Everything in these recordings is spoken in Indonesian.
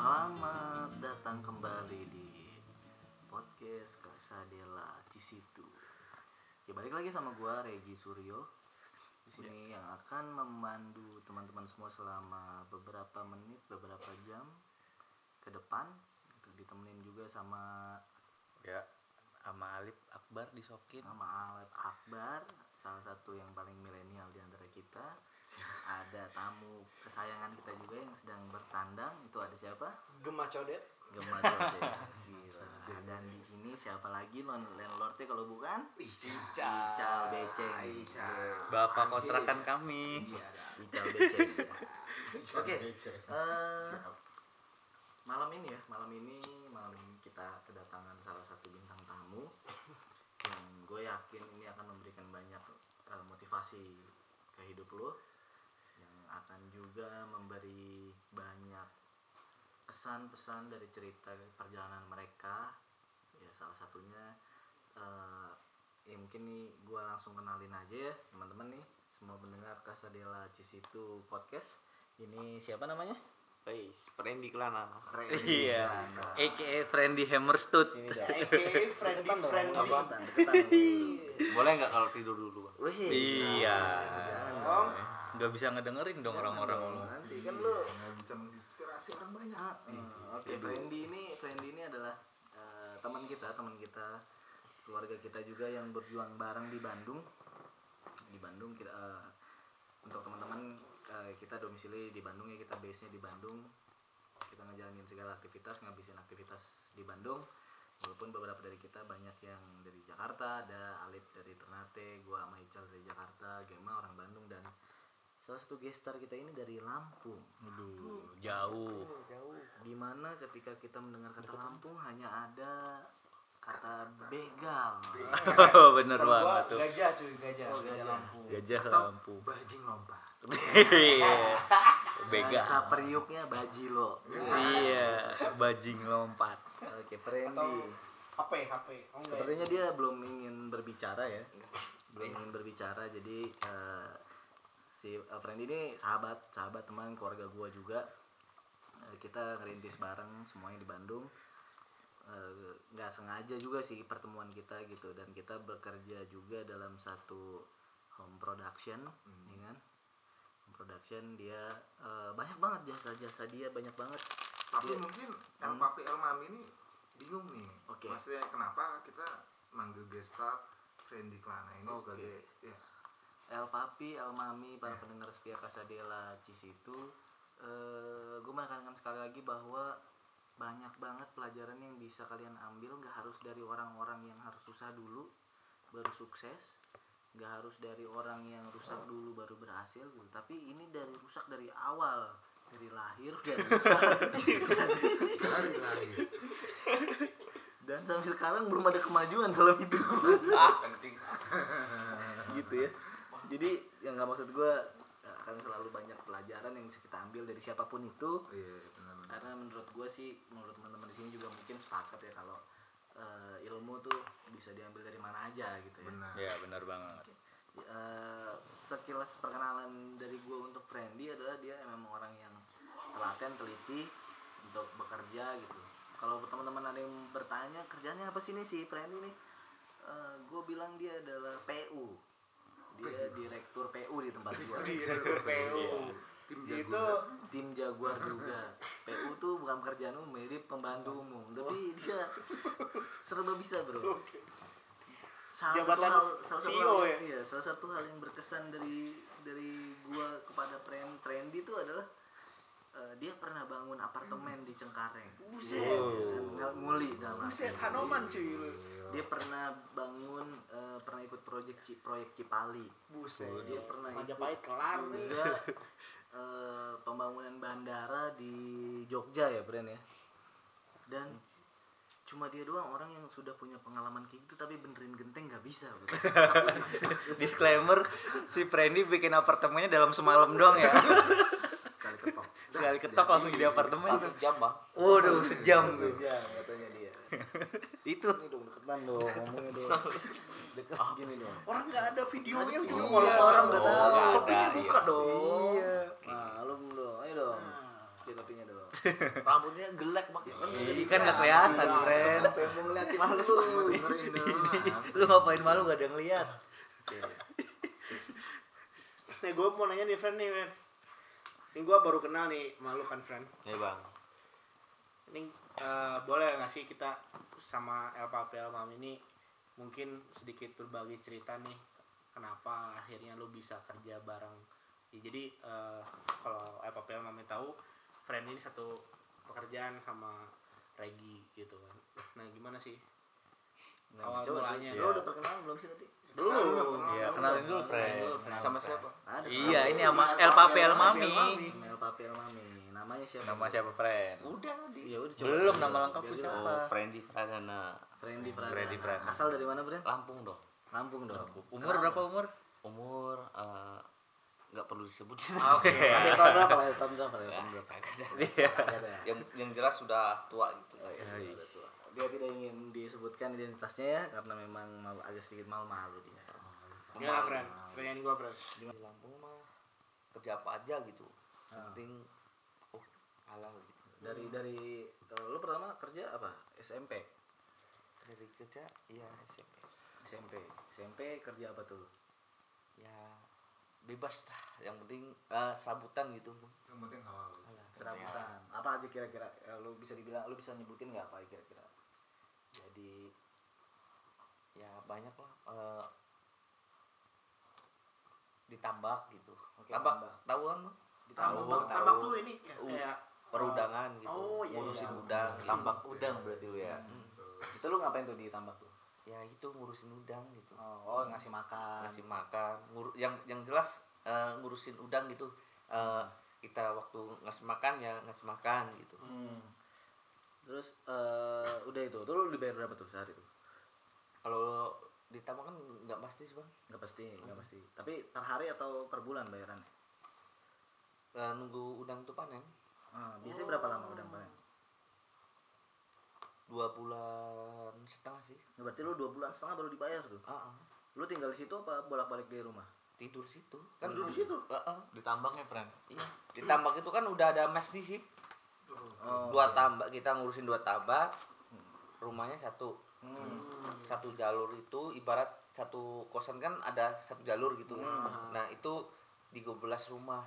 Selamat datang kembali di podcast Kasadela Cisitu. Ya balik lagi sama gua Regi Suryo. Di sini yang akan memandu teman-teman semua selama beberapa menit, beberapa jam ke depan. Ditemenin juga sama ya sama Alif Akbar disokin nama Alep Akbar, salah satu yang paling milenial di antara kita. Ada tamu kesayangan kita juga yang sedang bertandang. Itu ada siapa? Gema codet. Gila. Dan di sini siapa lagi non landlordnya kalau bukan? Ical Ical Beceng. bapak kontrakan kami Iya Ical Beceng. Oke. eh, malam ini ya, malam ini malam ini kita kedatangan salah satu bintang tamu yang gue yakin ini akan memberikan banyak eh, motivasi ke hidup lo akan juga memberi banyak kesan-pesan dari cerita perjalanan mereka ya salah satunya eh, ya mungkin nih gue langsung kenalin aja ya teman-teman nih semua pendengar Kasadela Cisitu podcast ini siapa namanya? Wes, Randy Kelana Randy iya Kelana. aka Friendly Hammerstut Ini dah. Aka friendly friendly deketan. boleh nggak kalau tidur dulu bang Wih, iya jangan Om. Nggak bisa ngedengerin dong orang-orang Jangan dong, nanti kan lu nggak bisa menginspirasi orang banyak ah, Oke, Friendly ini Friendly ini adalah eh, teman kita, teman kita, keluarga kita juga yang berjuang bareng di Bandung. Di Bandung kita eh, untuk teman-teman eh, kita domisili di Bandung ya, kita base-nya di Bandung. Kita ngejalanin segala aktivitas, ngabisin aktivitas di Bandung. Walaupun beberapa dari kita banyak yang dari Jakarta, ada Alif dari Ternate, gua sama Ical dari Jakarta, Gema orang Bandung dan salah satu gestar kita ini dari Lampung. Aduh, jauh. Jauh. Di mana ketika kita mendengar kata Lampung hanya ada kata begal. Bener Kalau gua banget tuh. Gajah cuy gajah. Oh, Gajah gajah. lampu gajah atau lampu bajing lompat iya. Bega bahasa periuknya bajilo iya bajing lompat oke Friendly. HP HP. Oh, ya? sepertinya dia belum ingin berbicara ya. Belum ingin berbicara jadi eh, si Friendly ini sahabat sahabat teman keluarga gua juga. Eh, kita ngerintis bareng semuanya di Bandung. Eh, nggak sengaja juga sih pertemuan kita gitu. Dan kita bekerja juga dalam satu home production ya kan? Home production dia eh, banyak banget jasa-jasa dia banyak banget. Tapi Dia- mungkin El Hmm. Papi El Mami ini bingung nih. Oke. maksudnya kenapa kita manggil gestar Randy Klana ini Oke. sebagai ya El Papi, El Mami, para pendengar setia Kasadela Cisitu eh gue menekankan sekali lagi bahwa banyak banget pelajaran yang bisa kalian ambil. Nggak harus dari orang-orang yang harus susah dulu baru sukses. Nggak harus dari orang yang rusak dulu baru berhasil gitu. Tapi ini dari rusak dari awal dari lahir udah rusak. Cari lagi dan sampai sekarang belum ada kemajuan dalam hidup ah penting. Gitu ya jadi yang nggak maksud gue akan selalu banyak pelajaran yang bisa kita ambil dari siapa pun itu. Iya karena menurut gue sih menurut teman-teman di sini juga mungkin sepakat ya kalau eh, ilmu tuh bisa diambil dari mana aja gitu ya. Benar. Ya benar banget. Eh, sekilas perkenalan dari gue untuk Friendly adalah dia memang orang yang telaten teliti untuk bekerja gitu. Kalau teman-teman ada yang bertanya kerjanya apa sih nih si Friendly nih? Gue bilang dia adalah PU dia direktur PU di tempat gue Direktur PU tim Itu jago tim jaguar juga. PU tuh bukan pekerjaan umum mirip pembantu umum. Tapi dia serba bisa bro. Salah satu hal salah satu CEO hal, ya? iya, salah satu hal yang berkesan dari dari gua kepada friend Trendy itu adalah eh, dia pernah bangun apartemen di Cengkareng. Buset. Iya, kan, nguli dalam Buset. Hanoman cuy. lu dia pernah bangun eh, pernah ikut proyek proyek Cipali. Buset. Dia pernah ikut. Majapahit kelar juga eh, pembangunan bandara di Jogja ya Bren ya. Dan cuma dia doang orang yang sudah punya pengalaman kayak gitu tapi benerin genteng nggak bisa disclaimer si Friendly bikin apartemennya dalam semalam doang ya. Sekali ketok. Sekali ketok langsung jadi apartemen. satu jam bang. Waduh sejam tuh. Ya katanya itu ini dong deketan dong ngomongnya dong deket gini dong Orang nggak ada videonya juga video, walaupun orang nggak nggak tahu. Kopinya buka iya. dong iya malum dong ayo dong Nah, kita kopinya dong. Rambutnya gelek mak. Ya, kan nggak jadi Kan nggak kelihatan, Iya, Fren. Sampai mau ngeliatin males Lu lu. lah. Ngapain malu gak ada yang lihat? Nih gue mau nanya nih friend nih, men. Ini gue baru kenal nih malu kan friend. Ya bang. Ini eh, boleh nggak sih kita sama El Papel Mam ini mungkin sedikit berbagi cerita nih kenapa akhirnya lu bisa kerja bareng. Ya, jadi eh, kalau El Papel Mam tahu, friend ini satu pekerjaan sama Regi gitu kan. Nah gimana sih? Nah, Awal coba mulanya. Lu udah perkenalan belum sih tadi? Dulu. Iya kenalin dulu friend. Sama siapa? Ada. Iya, sama ini sama Papel Mami. Mami. El Papel Mami. Namanya siapa? Nama siapa friend? Udah tadi. Ya udah coba. Belum nama lengkap lu siapa? Oh Friendly Pradana. Frendy Pradana. Frendy Pradana. Asal dari mana, Bren? Lampung dong. Lampung dong. Umur berapa umur? Umur eh, nggak perlu disebutin. Oke. Lahir tahun berapa? Lahir tahun berapa? Ya, tahun berapa? Iya. Yang yang jelas sudah tua gitu. Oh, iya, udah tua. Dia tidak ingin disebutkan identitasnya ya karena memang malu, agak sedikit malu-malu dia. Gimana friend? Pengen gue friend. Di Lampung mah kerja apa aja gitu. Yang Ah. penting oh halal gitu. Dari dari eh, lu pertama kerja apa? SMP. Dari kerja ya SMP. SMP. SMP kerja apa tuh? Ya bebas dah. Yang penting eh, serabutan gitu. Yang penting halal. Serabutan. Apa aja kira-kira? Eh, Lu bisa dibilang lu bisa nyebutin nggak apa kira-kira? Jadi ya banyak lah. eh, ditambak gitu. Oke, tambak, tahu kan lu? Ditambak. Tahu. Tambak tuh ini ya, Uh. kayak Perudangan gitu. Oh, iya, ngurusin iya. udang. gitu. Tambak udang berarti lu ya. Hmm. Itu lu ngapain tuh di tambak tuh? Ya itu ngurusin udang gitu. Oh, oh ngasih makan. ngasih makan ngur yang yang jelas eh, ngurusin udang gitu Eh, kita waktu ngasih makan ya ngasih makan gitu Hmm. Terus eh udah itu, tuh lu dibayar berapa tuh sehari tuh? kalau ditambah kan nggak pasti sih bang Nggak pasti, nggak pasti. Tapi per hari atau per bulan bayarannya? Eh, nunggu udang tuh panen Ah, biasanya berapa lama udah panen? dua bulan setengah sih Nah, berarti lu dua bulan setengah baru dibayar tuh. Ah, ah. Lu tinggal di situ apa bolak-balik di rumah? tidur situ kan Tidur di situ? Ah, ah. Ditambangnya, friend. iya ditambak itu kan udah ada mes di sih Oh, dua oke. tambak kita ngurusin dua tambak rumahnya satu Hmm. satu jalur itu ibarat satu kosan kan ada satu jalur gitu Hmm. nah itu di 12 rumah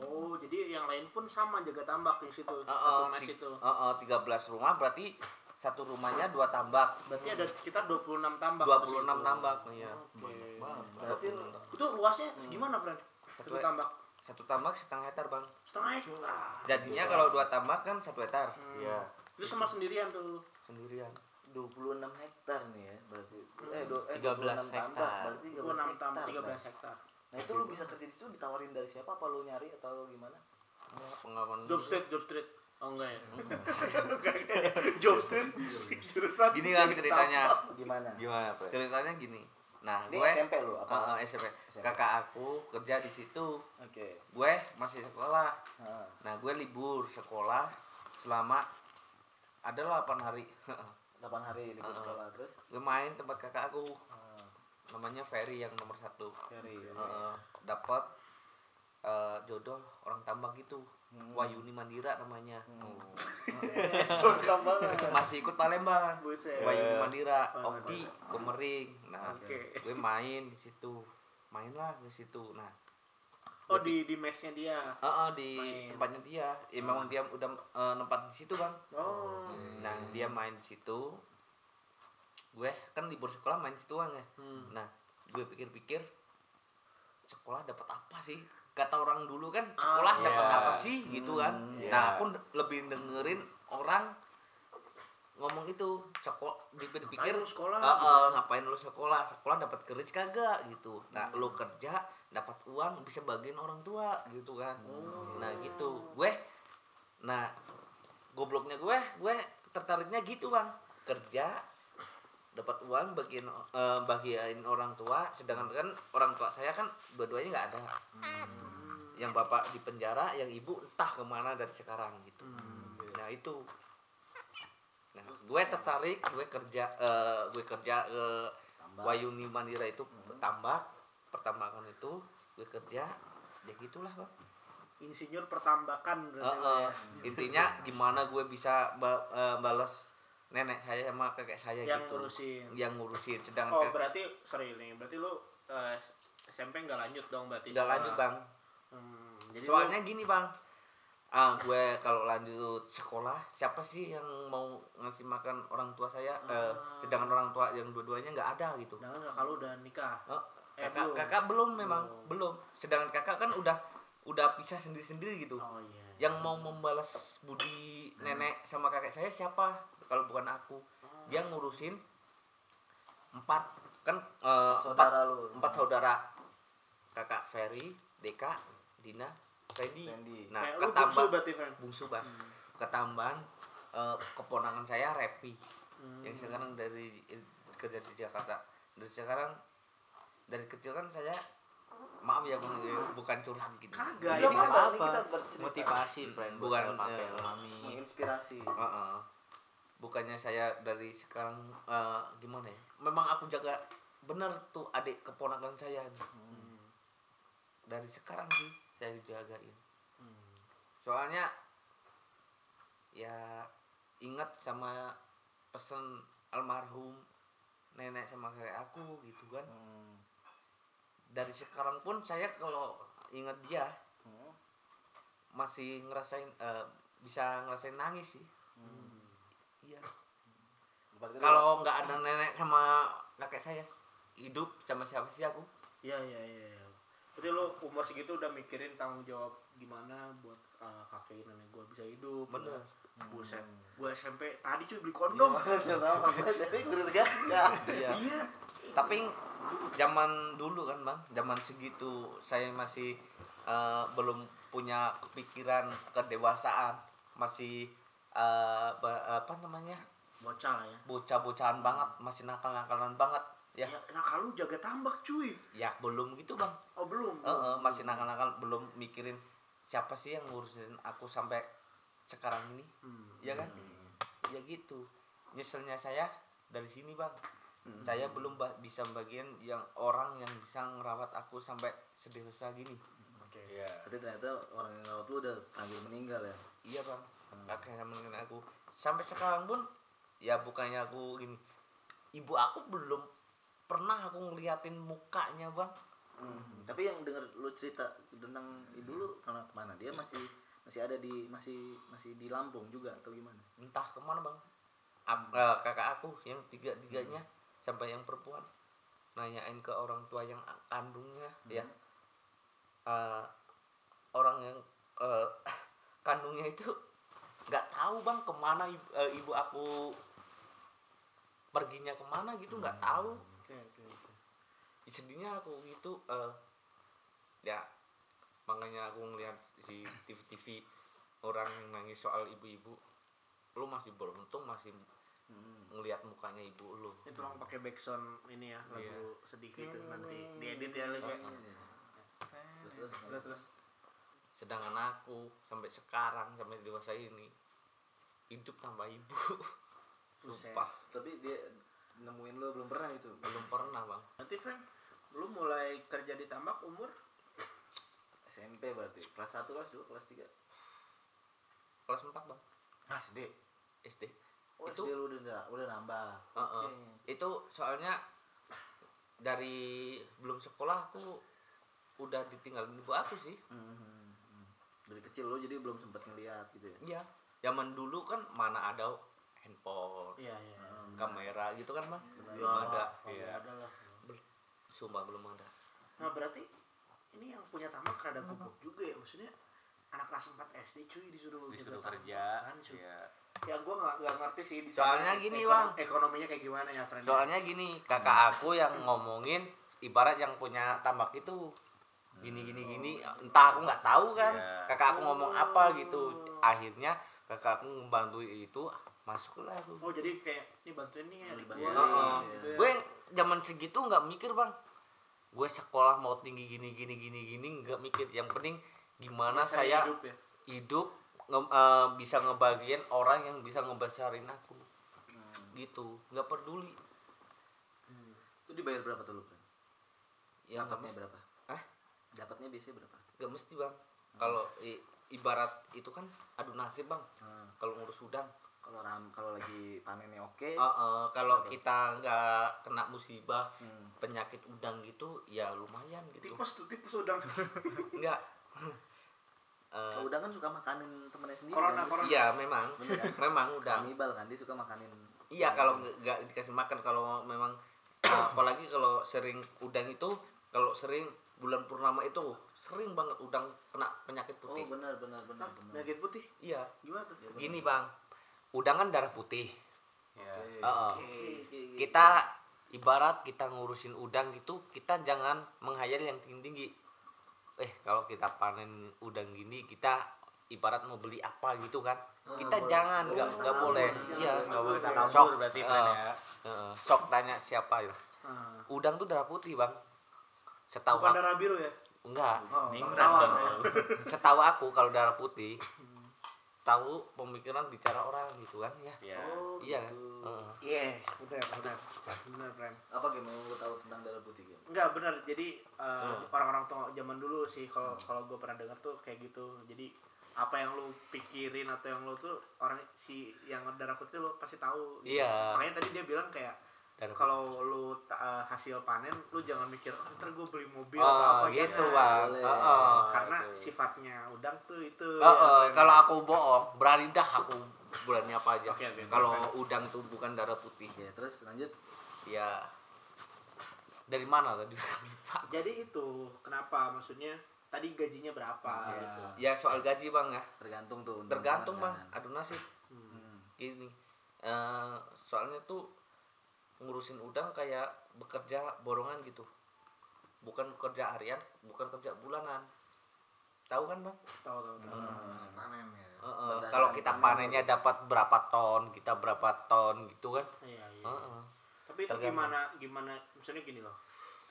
Oh, jadi yang lain pun sama jaga tambak di situ. Heeh, Satu mes ti- itu. heeh, 13 rumah berarti satu rumahnya dua tambak Berarti ada sekitar 26 tambak. 26 di situ. tambak iya Oke. Berarti Itu luasnya segimana, friend? Satu Satu- tambak. satu tambak setengah hektar bang Setengah hektar. jadinya kalau dua tambak kan satu hektar Hmm. Iya. Itu sama sendirian tuh. sendirian 26 hektar nih ya, berarti. Eh, do, eh 13 26 tambak, hektar. berarti 13 26 hektar. tambak, Bang. 13 hektar. Nah, itu lu bisa kerja di situ ditawarin dari siapa apa lu nyari atau gimana? Ya, pengalaman Job street, job street. Oh enggak ya? job street jurusan gini kan ceritanya Gimana? Gimana, friend? ceritanya gini nah Ini gue SMP lu apa? Ah, ah, SMP. SMP. kakak aku kerja di situ Oke. gue masih sekolah Heeh. nah gue libur sekolah selama ada 8 hari 8 hari libur Ah. sekolah terus. gue main tempat kakak aku namanya Ferry yang nomor satu Ferry. ya. Heeh, dapat eh, jodoh orang tambak gitu Hmm. Wayuni Mandira namanya Hmm. Oh. Masih ikut Palembang Buset. Wayuni Mandira Oki Komering nah Oke. gue main di situ main lah di situ nah Oh di di mesnya dia. Heeh, di Main. tempatnya dia ya memang dia udah eh, nempat di situ bang Oh. nah dia main di situ gue kan libur sekolah main situ ya. Hmm. nah gue pikir-pikir sekolah dapat apa sih? Kata orang dulu kan sekolah Ah, dapat iya. apa sih? Gitu kan. Hmm, iya. nah aku lebih dengerin orang ngomong itu sekolah dipikir Ayo sekolah. "Ah, ah, ngapain lu sekolah? Sekolah dapat keris kagak? Gitu. Nah lu kerja dapat uang bisa bagiin orang tua gitu kan. Oh. nah gitu. Gue nah gobloknya gue gue tertariknya gitu bang. Kerja dapat uang bagian eh, bagian orang tua sedangkan kan orang tua saya kan dua-duanya nggak ada Hmm. yang bapak di penjara yang ibu entah ke mana dari sekarang gitu Hmm. nah itu nah gue tertarik gue kerja eh, gue kerja ke Tambah. Wayuni Mandira itu Hmm. tambak pertambakan itu gue kerja ya gitulah bang insinyur pertambakan eh, ya. intinya gimana gue bisa ba- eh, balas nenek saya sama kakek saya yang gitu. ngurusin. Yang ngurusin. Sedangkan oh berarti sorry nih berarti lu eh, SMP nggak lanjut dong berarti? Nggak lanjut sekolah. bang. Hmm, jadi lu- soalnya gini bang. Ah gue kalau lanjut sekolah siapa sih yang mau ngasih makan orang tua saya? Eh, Ah. sedangkan orang tua yang dua-duanya nggak ada gitu. Sedangkan kakak lu udah nikah? Oh, Eh, kakak belum. kakak belum memang Belum. belum. Sedangkan kakak kan udah udah pisah sendiri-sendiri gitu. Oh iya. Yang mau membalas budi nenek sama kakek saya siapa kalau bukan aku Oh. dia ngurusin empat kan eh, empat saudara lu empat saudara kakak Ferry Deka Dina Randy Randy nah Kayak lu bungsu ketambah bungsu bang Hmm. ketambahan eh, keponakan saya Repi Hmm. yang sekarang dari kerja di Jakarta dari sekarang dari kecil kan saya maaf ya Bang, ya, bukan curhat gitu Kagak, ini Bang. kan kita bercerita. motivasi friend Bukan, eh, Mami menginspirasi Heeh. Bukannya saya dari sekarang eh, gimana ya memang aku jaga bener tuh adik keponakan saya Hmm. dari sekarang sih saya jagain Hmm. soalnya ya ingat sama pesen almarhum nenek sama kakek aku gitu kan Hmm. dari sekarang pun saya kalau ingat dia Hmm. masih ngerasain eh, bisa ngerasain nangis sih. Iya lu- kalau nggak ada nenek sama kakek saya hidup sama siapa sih aku Iya iya iya. iya. Berarti lu umur segitu udah mikirin tanggung jawab gimana buat uh, kakek nenek gua bisa hidup. bener Buset. Gua SMP tadi cuy beli kondom. Iya, sama jadi guru tiga ya iya tapi zaman dulu kan bang zaman segitu saya masih eh, belum punya kepikiran kedewasaan masih eh, ba- apa namanya Bocah lah ya. bocah-bocahan banget masih nakal-nakalan banget ya Ya, nakal lu jaga tambak cuy. ya belum gitu bang Oh belum. Eh, eh, masih nakal-nakal belum mikirin siapa sih yang ngurusin aku sampai sekarang ini Hmm. ya kan ya gitu nyeselnya saya dari sini bang saya belum ba- bisa bagian yang orang yang bisa ngerawat aku sampai sedewasa gini Oke. Iya. Tapi ternyata orang yang ngerawat lu udah terlanjur meninggal ya. iya bang akhirnya mengenai aku. Sampai sekarang pun ya bukannya aku gini ibu aku belum pernah aku ngeliatin mukanya bang. Hmm. Tapi yang dengar lu cerita tentang ibu lu karena ke mana? Dia masih masih ada di masih masih di Lampung juga atau gimana? entah ke mana bang. Ab- eh, kakak aku yang tiga tiganya sampai yang perempuan. Nanyain ke orang tua yang kandungnya ya. Eh, orang yang eh, kandungnya itu nggak tahu bang ke mana ibu, eh, ibu aku perginya ke mana gitu nggak tahu Oke oke oke. sedihnya aku gitu eh, ya makanya aku ngeliat si TV-TV orang yang nangis soal ibu-ibu lu masih beruntung masih Hmm. ngelihat mukanya ibu lu Ini tolong pakai backsound ini ya lagu Iya. sedih gitu nanti diedit ya lu kayak. Terus terus Terus terus. Sedangkan aku sampai sekarang sampai dewasa ini hidup tanpa ibu sumpah Tapi dia nemuin lu belum pernah itu. belum pernah bang Nanti friend, lu mulai kerja di tambak umur SMP berarti. Kelas 1, kelas 2, kelas 3. kelas 4 bang SD. SD Oh, Itu- SD lu udah udah nambah. Heeh. Oke. itu soalnya dari belum sekolah aku udah ditinggalin ibu aku sih hmm, hmm. Dari kecil lu jadi belum sempat ngeliat gitu ya. Iya. Zaman dulu kan mana ada handphone, Iya iya. Hmm. kamera gitu kan bang? Benar. Belum ada. Oh, Iya. ada lah. Sumpah belum ada. Nah berarti ini yang punya tambak rada goblok juga ya maksudnya anak kelas 4 SD cuy disuruh disuruh kerja kan, cuy. ya ya gue nggak nggak ngerti sih di Soalnya sana gini, ekonom- Bang. ekonominya kayak gimana ya friend Soalnya gini, kakak aku yang ngomongin ibarat yang punya tambak itu gini gini gini entah aku nggak tahu kan Iya. kakak aku ngomong apa gitu akhirnya kakak aku membantu itu masuklah aku oh jadi kayak ini bantuin nih ya Iya. Heeh. gitu ya. gue zaman segitu nggak mikir bang gue sekolah mau tinggi gini gini gini gini nggak mikir yang penting gimana Cari saya hidup ya. hidup nge- eh, bisa ngebagian orang yang bisa ngebesarin aku Hmm. gitu nggak peduli Itu dibayar berapa tuh lu, Dapatnya mesti, berapa? Dapatnya biasanya berapa? nggak mesti bang kalau ibarat itu kan adu nasib bang Hmm. kalau ngurus udang kalau ram kalau lagi panennya oke Eh, eh, kalau Betul. kita nggak kena musibah hmm. penyakit udang gitu ya lumayan gitu tipes tuh tipes udang enggak Eh, Kalau udang kan suka makanin temennya sendiri corona kan? corona iya memang Bener kan? memang udang Kanibal kan dia suka makanin iya kalau nggak nggak dikasih makan kalau memang apalagi kalau sering udang itu kalau sering bulan purnama itu sering banget udang kena penyakit oh putih. benar benar benar Ah, benar. Penyakit putih? Iya. Gimana tuh? Ya, benar. gini bang. Udang kan darah putih. Ya. Heeh. Oke, oke, oke. kita ibarat kita ngurusin udang gitu kita jangan menghayal yang tinggi tinggi eh kalau kita panen udang gini kita ibarat mau beli apa gitu kan? Oh, kita boleh. jangan Oh, nggak nggak boleh. iya. Nggak boleh. Berarti Pren ya. Heeh, sok tanya siapa ya Ah. udang tuh darah putih bang setahu bukan aku darah biru ya enggak oh, Ningrat dong. saya. setahu aku kalau darah putih tahu pemikiran bicara orang gitu kan ya ya oh iya kan gitu. Iya benar benar benar friend apa mau lu tahu tentang darah putih game Enggak benar. Jadi eh, Hmm. orang-orang tua zaman dulu sih kalau kalau gue pernah dengar tuh kayak gitu. Jadi apa yang lu pikirin atau yang lu tuh orang si yang darah putih lu pasti tahu. gitu. Iya. Makanya tadi dia bilang kayak Kalau lu eh, hasil panen lu jangan mikir oh, ntar gue beli mobil oh atau apa gitu jangan." bang boleh. Heeh. Karena Oke. sifatnya udang tuh itu. Oh, oh, kalau aku bohong, berani dah aku berani apa aja. Oke, kalau udang tuh bukan darah putih, Oke, terus lanjut ya dari mana tadi? Jadi itu kenapa maksudnya tadi gajinya berapa Iya. gitu. ya soal gaji bang ya, tergantung tuh tergantung bang. kan. Aduh nasib Hmm. Hmm. gini. eh, soalnya tuh ngurusin udang kayak bekerja borongan gitu, bukan kerja harian, bukan kerja bulanan. Tahu kan bang? Tahu tahu tahu. Hmm. panen ya Berdasarkan kalau kita panen panennya dapat berapa ton, kita berapa ton gitu kan? Iya, iya. Eh, eh. Tapi itu Tergantung. gimana gimana maksudnya gini loh.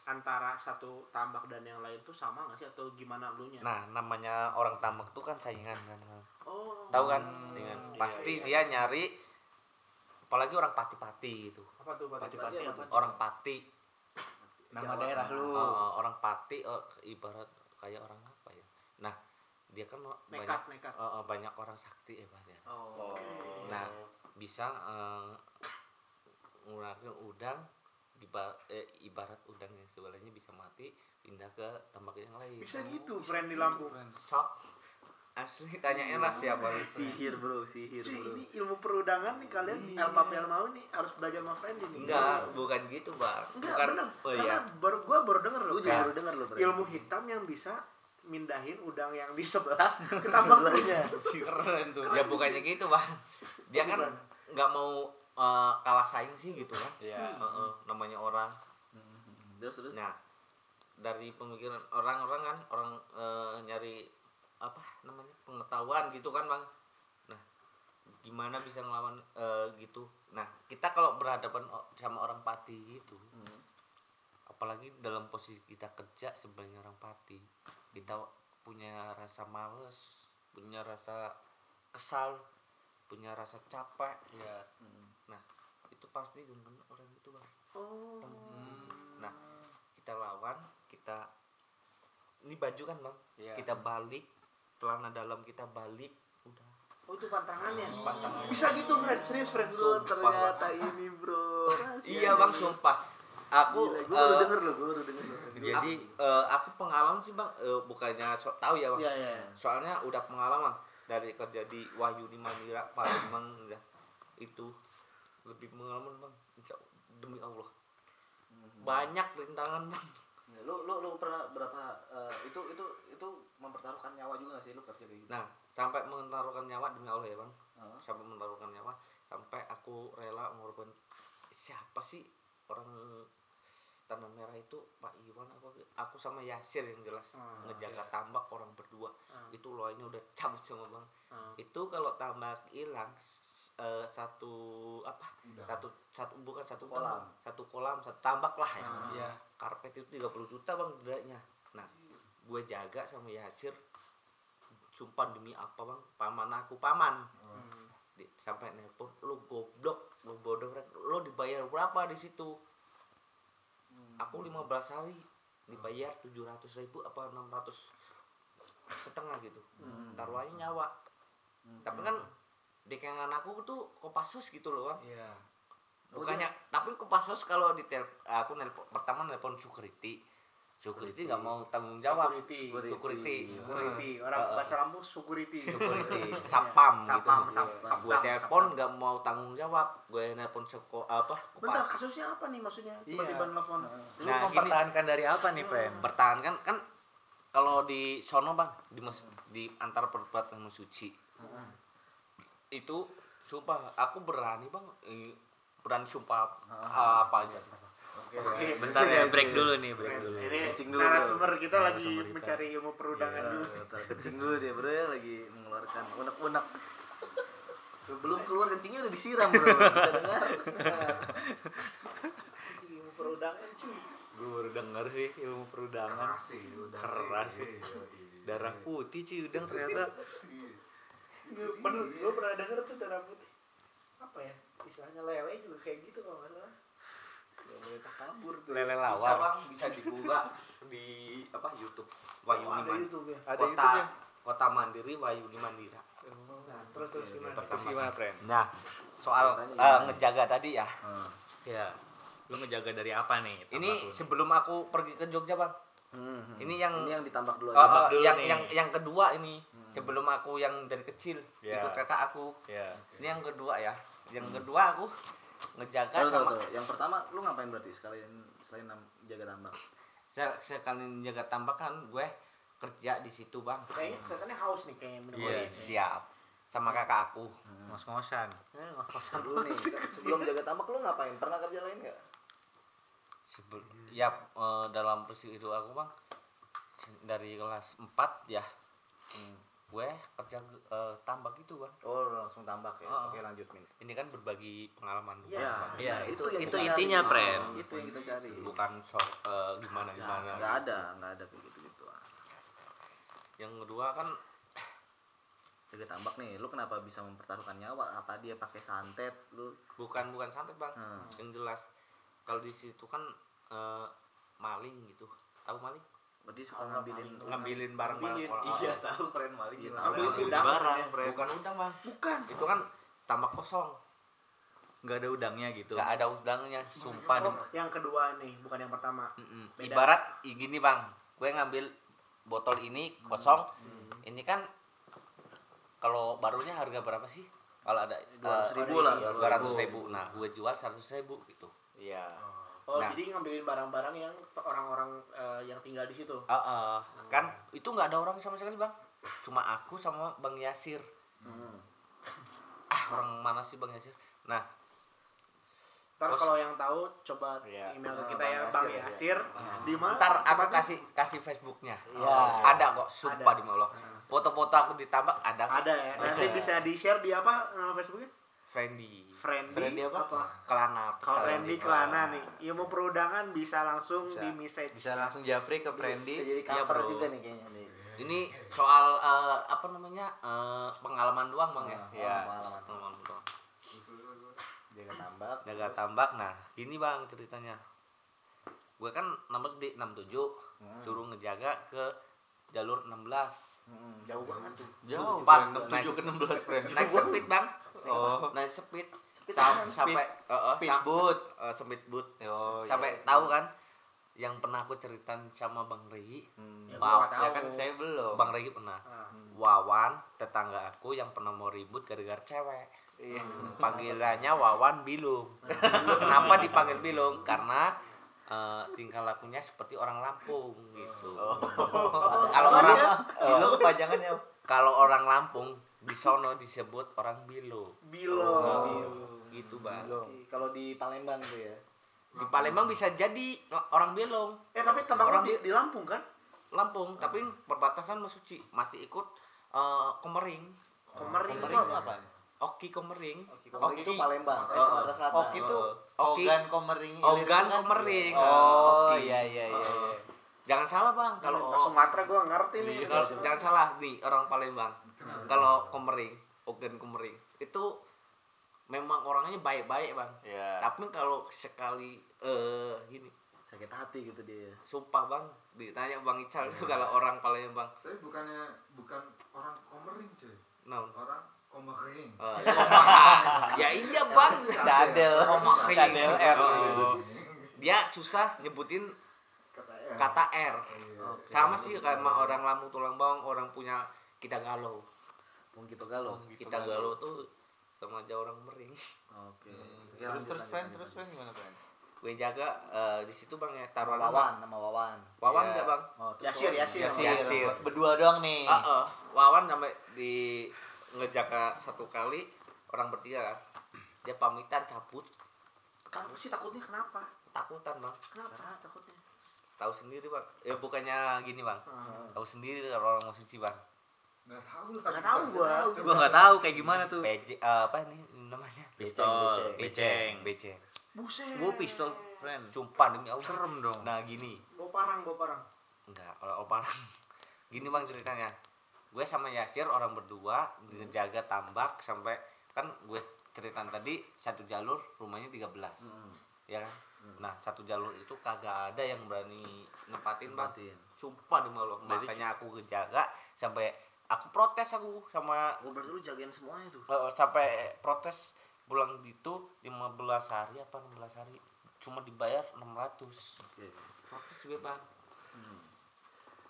Antara satu tambak dan yang lain tuh sama nggak sih atau gimana lu nya? Nah, namanya orang tambak tuh kan saingan kan. oh. Tahu kan? Hmm, Saingan. iya, Pasti iya. dia nyari apalagi orang pati-pati gitu. apa tuh pati Pati-pati? Orang pati, nama Jawa daerah lu eh, orang pati eh, ibarat kayak orang apa ya? Nah, dia kan banyak nekat nekat. eh, eh, banyak orang sakti ya, Pak, ya. Oh. Nah, bisa ngurangin udang di eh, ibarat udang yang sebelahnya bisa mati pindah ke tambak yang lain. bisa gitu friend di Lampung. Sok. Asli tanyain lah siapa itu. sihir bro sihir Cuy, bro ini ilmu perudangan nih kalian Iya. El Papel mau nih harus belajar sama friend ini. Enggak, bukan gitu, Bang. Enggak, bukan, bener. Oh Karena iya. baru gua baru denger loh. lu juga Ya. baru denger lo bro Ilmu hitam yang bisa mindahin udang yang di sebelah ke tambak Sebelahnya. Keren tuh. Ya bukannya gitu, Bang. Dia kan nggak mau eh, kalah saing sih gitu kan. ya Heeh, namanya orang. Hmm, terus terus Nah, dari pemikiran orang-orang kan orang eh, nyari apa namanya pengetahuan gitu kan bang. Nah gimana bisa ngelawan eh, gitu? Nah kita kalau berhadapan sama orang pati gitu Hmm. apalagi dalam posisi kita kerja sebagai orang pati kita punya rasa males punya rasa kesal punya rasa capek. Ya. Hmm. nah itu pasti genggen orang itu bang. Oh. nah kita lawan kita ini baju kan bang? Ya. Kita balik celana dalam kita balik udah. Oh itu pantangannya. Pantangan. Bisa gitu friend, serius friend. bro Sumpah, ternyata ini bro. Iya bang sumpah. Aku gue baru eh, denger lo gue baru denger lo jadi eh, aku pengalaman sih bang. Eh, bukannya sok tahu ya bang. Iya iya. soalnya udah pengalaman dari kerja di Wahyu di Manira Palembang ya itu lebih pengalaman bang. Insya- demi Allah. Banyak rintangan bang Ya, lu lu lu pernah berapa eh, itu itu itu mempertaruhkan nyawa juga gak sih lu kerja kayak gitu? nah sampai menaruhkan nyawa demi Allah ya bang Heeh. sampai menaruhkan nyawa sampai aku rela mengorban siapa sih orang tanah merah itu Pak Iwan apa aku sama Yasir yang jelas Ah, ngejaga iya. tambak orang berdua Ah, itu loanya udah cabut sama bang ah. itu kalau tambak hilang eh, satu apa? Udah. satu satu bukan satu Kolam. tambak, satu kolam satu tambak lah ya. Ah. ya karpet itu 30 juta bang dendanya nah gue jaga sama Yasir. Sumpah demi apa bang? Paman aku paman. Hmm. di, sampai nelpon lu goblok lu bodoh lu dibayar berapa di situ? Aku 15 hari dibayar 700 ribu apa 600 setengah gitu. Hmm. taruh aja nyawa. Tapi kan dekengan aku tuh Kopassus gitu loh Bang. Iya. bukannya tapi Kopassus kalau di tel aku nelpon pertama nelpon security security nggak mau tanggung jawab Security. security Security. Orang Heeh. bahasa Lampung security. security sapam Sapam, gitu sapam. gue telepon nggak mau tanggung jawab gue nelpon seko apa Bentar, Kopassus kasusnya apa nih maksudnya? Iya. Tiba-tiba nelfon. Lu Nah, mempertahankan dari apa nih, Pren? bertahan kan kan kalau di sono bang di mes, di antara perbatasan sama suci itu sumpah aku berani bang eh, berani sumpah apa aja Oke, Bentar ya, break dulu nih, break dulu. Ini Kencing dulu. narasumber kita lagi Narasumber kita. mencari ilmu perudangan Iya, dulu. bentar, kencing dulu dia bro ya lagi mengeluarkan unek-unek belum keluar kencingnya udah disiram bro bisa dengar Ilmu perudangan cuy. Gue baru denger sih ilmu perudangan. Keras sih, udah Keras sih. Iya, iya. Darah putih cuy udang ternyata. Bener, gue pernah denger tuh darah putih. Apa ya? Istilahnya lele juga kayak gitu kalau nggak salah. Takabur tuh Lele bisa lawar. bang bisa dibuka di apa YouTube Wahyu Oh, ada Mandira YouTube ya. Ada kota YouTube ya? kota Mandiri Wahyu Mandira Nah, terus terus gimana? Terus gimana, Pren? nah soal gimana? ngejaga tadi ya Hmm. Ya. Lu ngejaga dari apa nih? ini lu? sebelum aku pergi ke Jogja bang Hmm, hmm. Ini yang- ini yang ditambak dulu aja eh, dulu yang nih. yang yang kedua ini Hmm. Sebelum aku yang dari kecil Ya. ikut kakak aku. Ya. ini yang kedua ya. Yang kedua aku ngejaga tahu, sama tahu. yang pertama lu ngapain berarti sekalian selain jaga tambak? Saya sekalian jaga tambak kan gue kerja di situ bang. Kayaknya kelihatannya haus nih kayaknya minum Iya, Wih, air. siap. Sama kakak aku. Ngos-ngosan. Eh, nggak usah Ntar dulu nih sebelum jaga tambak lu ngapain? Pernah kerja lain nggak? Sebel- ya eh, dalam peristiwa itu aku bang dari kelas 4 ya gue kerja eh, tambak itu bang. Oh langsung tambak ya? Oh. oke lanjut min. Ini kan berbagi pengalaman. Juga Ya. Ya, itu itu kita intinya. Pren. itu yang kita cari. Bukan so, eh, gimana gimana. nggak ada nggak ada kayak gitu gitu yang kedua kan jaga tambak nih. Lu kenapa bisa mempertaruhkan nyawa? Apa dia pakai santet? Lu bukan bukan santet bang. Hmm. yang jelas kalau di situ kan eh, maling gitu. Tahu maling berarti suka Kalau ngambilin maling. ngambilin barang-barang Ngambilin, orang iya tahu pren maling Iya, gitu ngambil Maling. udang barang. Pren. bukan udang bang Bukan. itu kan tambak kosong Nggak ada udangnya gitu. nggak ada udangnya sumpah Oh, yang kedua nih, bukan yang pertama. Beda. Ibarat gini bang, gue ngambil botol ini kosong, Hmm. ini kan kalau barunya harga berapa sih? Kalau ada dua ratus eh, ribu ada lah isi. dua ratus ribu, nah gue jual seratus ribu gitu. Iya. Oh, Nah. jadi ngambilin barang-barang yang orang-orang eh, yang tinggal di situ. Ah, ah. kan itu nggak ada orang sama sekali bang, cuma aku sama bang Yasir. Hmm. Ah orang mana sih bang Yasir? Nah Ntar kalau yang tahu coba Iya. email ke kita Bang ya Yasir, Bang ya. Yasir. Di mana? ntar aku kasih kasih Facebooknya. Iya. Ada kok, sumpah Ada. di Allah. Nah, Foto-foto aku ditambah ada. Ada ya. Nanti Ada. bisa di-share di apa nama Facebooknya? Friendly. Friendly, Friendly apa? apa? Kelana. Kalau Friendly Kelana nih, ilmu perudangan bisa langsung Bisa. di message. Bisa langsung japri ke Bisa Brandy. jadi Iya, cover bro. juga nih kayaknya nih Ini soal eh, apa namanya eh, pengalaman doang bang ya. Iya. pengalaman. Pengalaman doang. jaga tambak Jaga tambak. Nah, gini bang ceritanya. Gue kan nambak di 67 Hmm. suruh ngejaga ke jalur 16 Hmm, jauh banget tuh Jauh, Pren. naik- 7 ke 16, Pren. naik speed bang Oh. naik speed Speed Sam- apaan? sampai eh, eh, sam- Speedboat. eh, speedboat Oh, sampai iya. tahu kan yang pernah aku ceritain sama bang Rey Hmm. Ya, Wow, Ya tahu. kan saya belum. bang Rey pernah Ah. Wawan tetangga aku yang pernah mau ribut gara-gara cewek Iya. panggilannya Wawan Bilung kenapa dipanggil Bilung karena eh, tingkah lakunya seperti orang Lampung gitu. Kalau Oh, orang iya? eh, Bilo kepanjangannya. kalau orang Lampung di sono disebut orang Bilo. Bilo. Oh, gitu bang. Kalau di Palembang tuh ya. Di Palembang bisa jadi orang Bilong Eh tapi tembak Orang di, di Lampung kan? Lampung tapi perbatasan sama Suci masih ikut eh, Komering. Komering itu Komering apa? Oki Komering Kalau itu Palembang eh, Oh, Sumatera Selatan Oki itu Oki Ogan Komering. Ogan? Komering. Oh, Oki. iya iya iya. Oh. iya. jangan salah bang Kalau ke Sumatera gua ngerti nih. Iya, kalau- jangan salah nih orang Palembang kalau Komering Ogan Komering itu memang orangnya baik-baik bang Iya. tapi kalau sekali eh gini sakit hati gitu dia sumpah bang ditanya bang Ical itu kalau orang Palembang Tapi bukannya bukan orang komering cuy. naon Orang komering. Eh, komaha. ya iya bang Cadel. Komaha. Cadel R. Oh. dia susah nyebutin Kata R. kata R Iya. sama sih kayak sama orang lamu tulang bawang orang punya kita galau Wong gitu galau kita galau tuh sama aja orang mering oke Terus Ya, lanjut, terus lanjut, friend, terus friend gimana friend? gue jaga eh, di situ bang ya Nama taruhan Wawan nama Wawan Wawan Iya. enggak bang oh, terus Yasir. Yasir. Yasir. Yasir. Berdua doang nih. Ah, ah. Wawan sampai di ngejaga satu kali orang bertiga kan dia pamitan cabut Kenapa sih takutnya kenapa? takutan bang Kenapa takutnya? tahu sendiri bang ya bukannya gini bang tahu sendiri kalau orang mau suci bang Nggak tahu lah. Nggak tahu gua. Gua nggak tahu kayak gimana tuh. PJ eh, apa nih namanya Pistol, beceng. beceng Buset. Gua pistol friend. sumpah demi Allah Serem dong. nah gini Bawa parang, bawa parang. enggak kalau orang gini bang ceritanya gue sama Yasir orang berdua jaga tambak sampai kan gue ceritaan tadi satu jalur rumahnya 13 Hmm, ya kan? Hmm. nah satu jalur itu kagak ada yang berani nempatin bang. Sumpah demi Allah makanya aku kejaga sampai aku protes aku sama oh berarti lu jagain semuanya tuh? Eh, sampai protes pulang gitu 15 hari apa 16 hari cuma dibayar 600 oke. Protes gue bang. Hmm.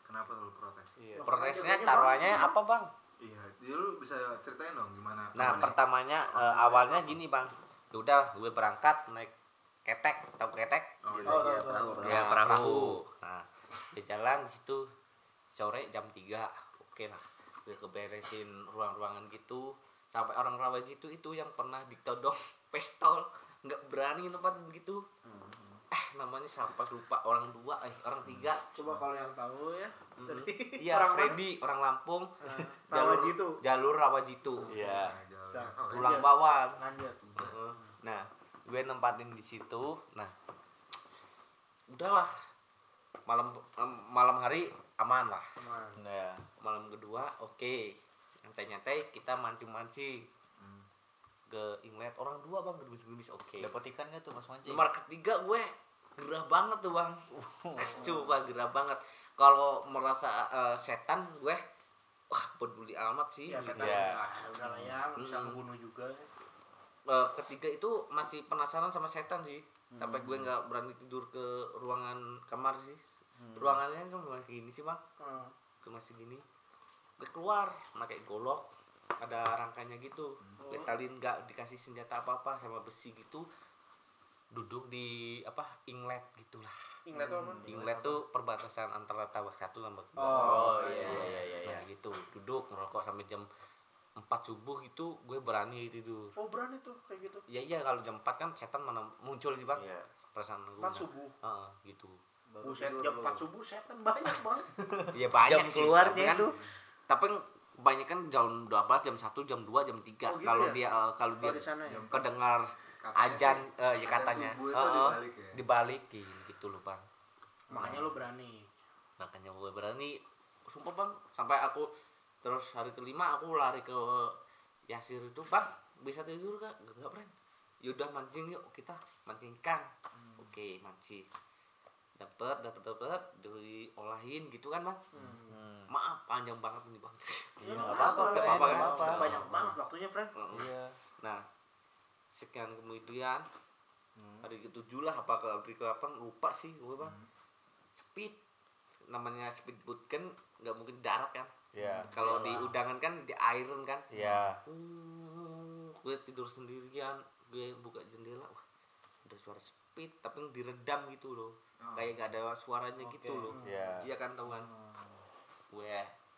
Kenapa lu protes? Iya. protesnya taruhannya apa bang Iya, jadi lu bisa ceritain dong gimana? nah pertamanya eh, awalnya gini bang udah gue berangkat naik ketek tahu ketek Oh, iya. Oh, Iya, tahu, tahu. ya perahu. perahu nah di jalan di situ sore jam 3 oke lah gue keberesin ruang-ruangan gitu sampai orang Rawaji itu itu yang pernah ditodong pistol nggak berani tempat begitu Hmm. Eh namanya siapa lupa orang dua eh orang tiga Coba kalau yang tahu ya. Mm. iya Orang mana? Freddy orang Lampung jalur Rawaji itu. jalur Rawajitu Iya. Nah, Oh, tulang Lanjut. bawang Lanjut. Nah gue nempatin di situ nah udahlah malam malam hari aman lah Aman. Iya. malam kedua oke nyantai-nyantai kita mancing-mancing Hmm. Ke inlet orang dua bang gerbis-gerbis oke Dapat ikan nggak tuh Mas Mancing? nomor ketiga gue gerah banget tuh bang coba gerah banget kalau merasa eh, setan gue wah peduli amat sih Ya, setan Iya. udah, udah lah ya, bisa Hmm. ngebunuh juga. Eh, ketiga itu masih penasaran sama setan sih sampai gue Hmm. nggak berani tidur ke ruangan kamar sih Hmm. ruangannya kan masih gini sih bang Hmm. Masih gini gue keluar pakai golok ada rangkanya gitu Oh. letalin nggak dikasih senjata apa apa sama besi gitu duduk di apa inglet gitulah Ingat tuh apa? inglet tuh perbatasan antara tabak satu sama dua Oh, iya, iya, iya, iya, nah gitu duduk ngerokok sampai jam 4 subuh gitu gue berani tidur Oh berani tuh kayak gitu. ya iya kalau jam 4 kan setan mana muncul sih bang Iya. perasaan gue Empat subuh. Heeh, gitu Baru Buset jam. 4 subuh setan banyak banget. ya banyak Jam sih, keluarnya tapi kan- itu. tapi kebanyakan jam 12 jam 1 jam 2 jam 3 Oh, gitu kalau ya? dia eh, kalau dia Kalau di sana ya. Kedengar ajan eh, ya katanya itu Heeh, dibalik ya. dibalikin gitu loh bang Makanya lo berani. makanya gue berani sumpah bang sampai aku terus hari kelima aku lari ke Yasir itu bang bisa tidur gak gak, friend yaudah mancing yuk kita mancing ikan oke mancing dapet dapet dapet diolahin gitu kan bang Hmm. maaf panjang banget ini bang Iya, nggak friend, apa-apa, nggak kan? apa-apa. Banyak banget waktunya, friend. Iya. nah sekian kemudian Hmm. hari ketujuh lah apa ke hari ke lupa sih gue bang Hmm. speed namanya speedboat kan nggak mungkin darat kan Iya. kalau di udangan kan di iron kan Iya. Hmm, gue tidur sendirian gue buka jendela wah ada suara speed tapi diredam gitu loh. Oh. kayak gak ada suaranya Oke. gitu loh. Iya. iya kan tahu kan? Gue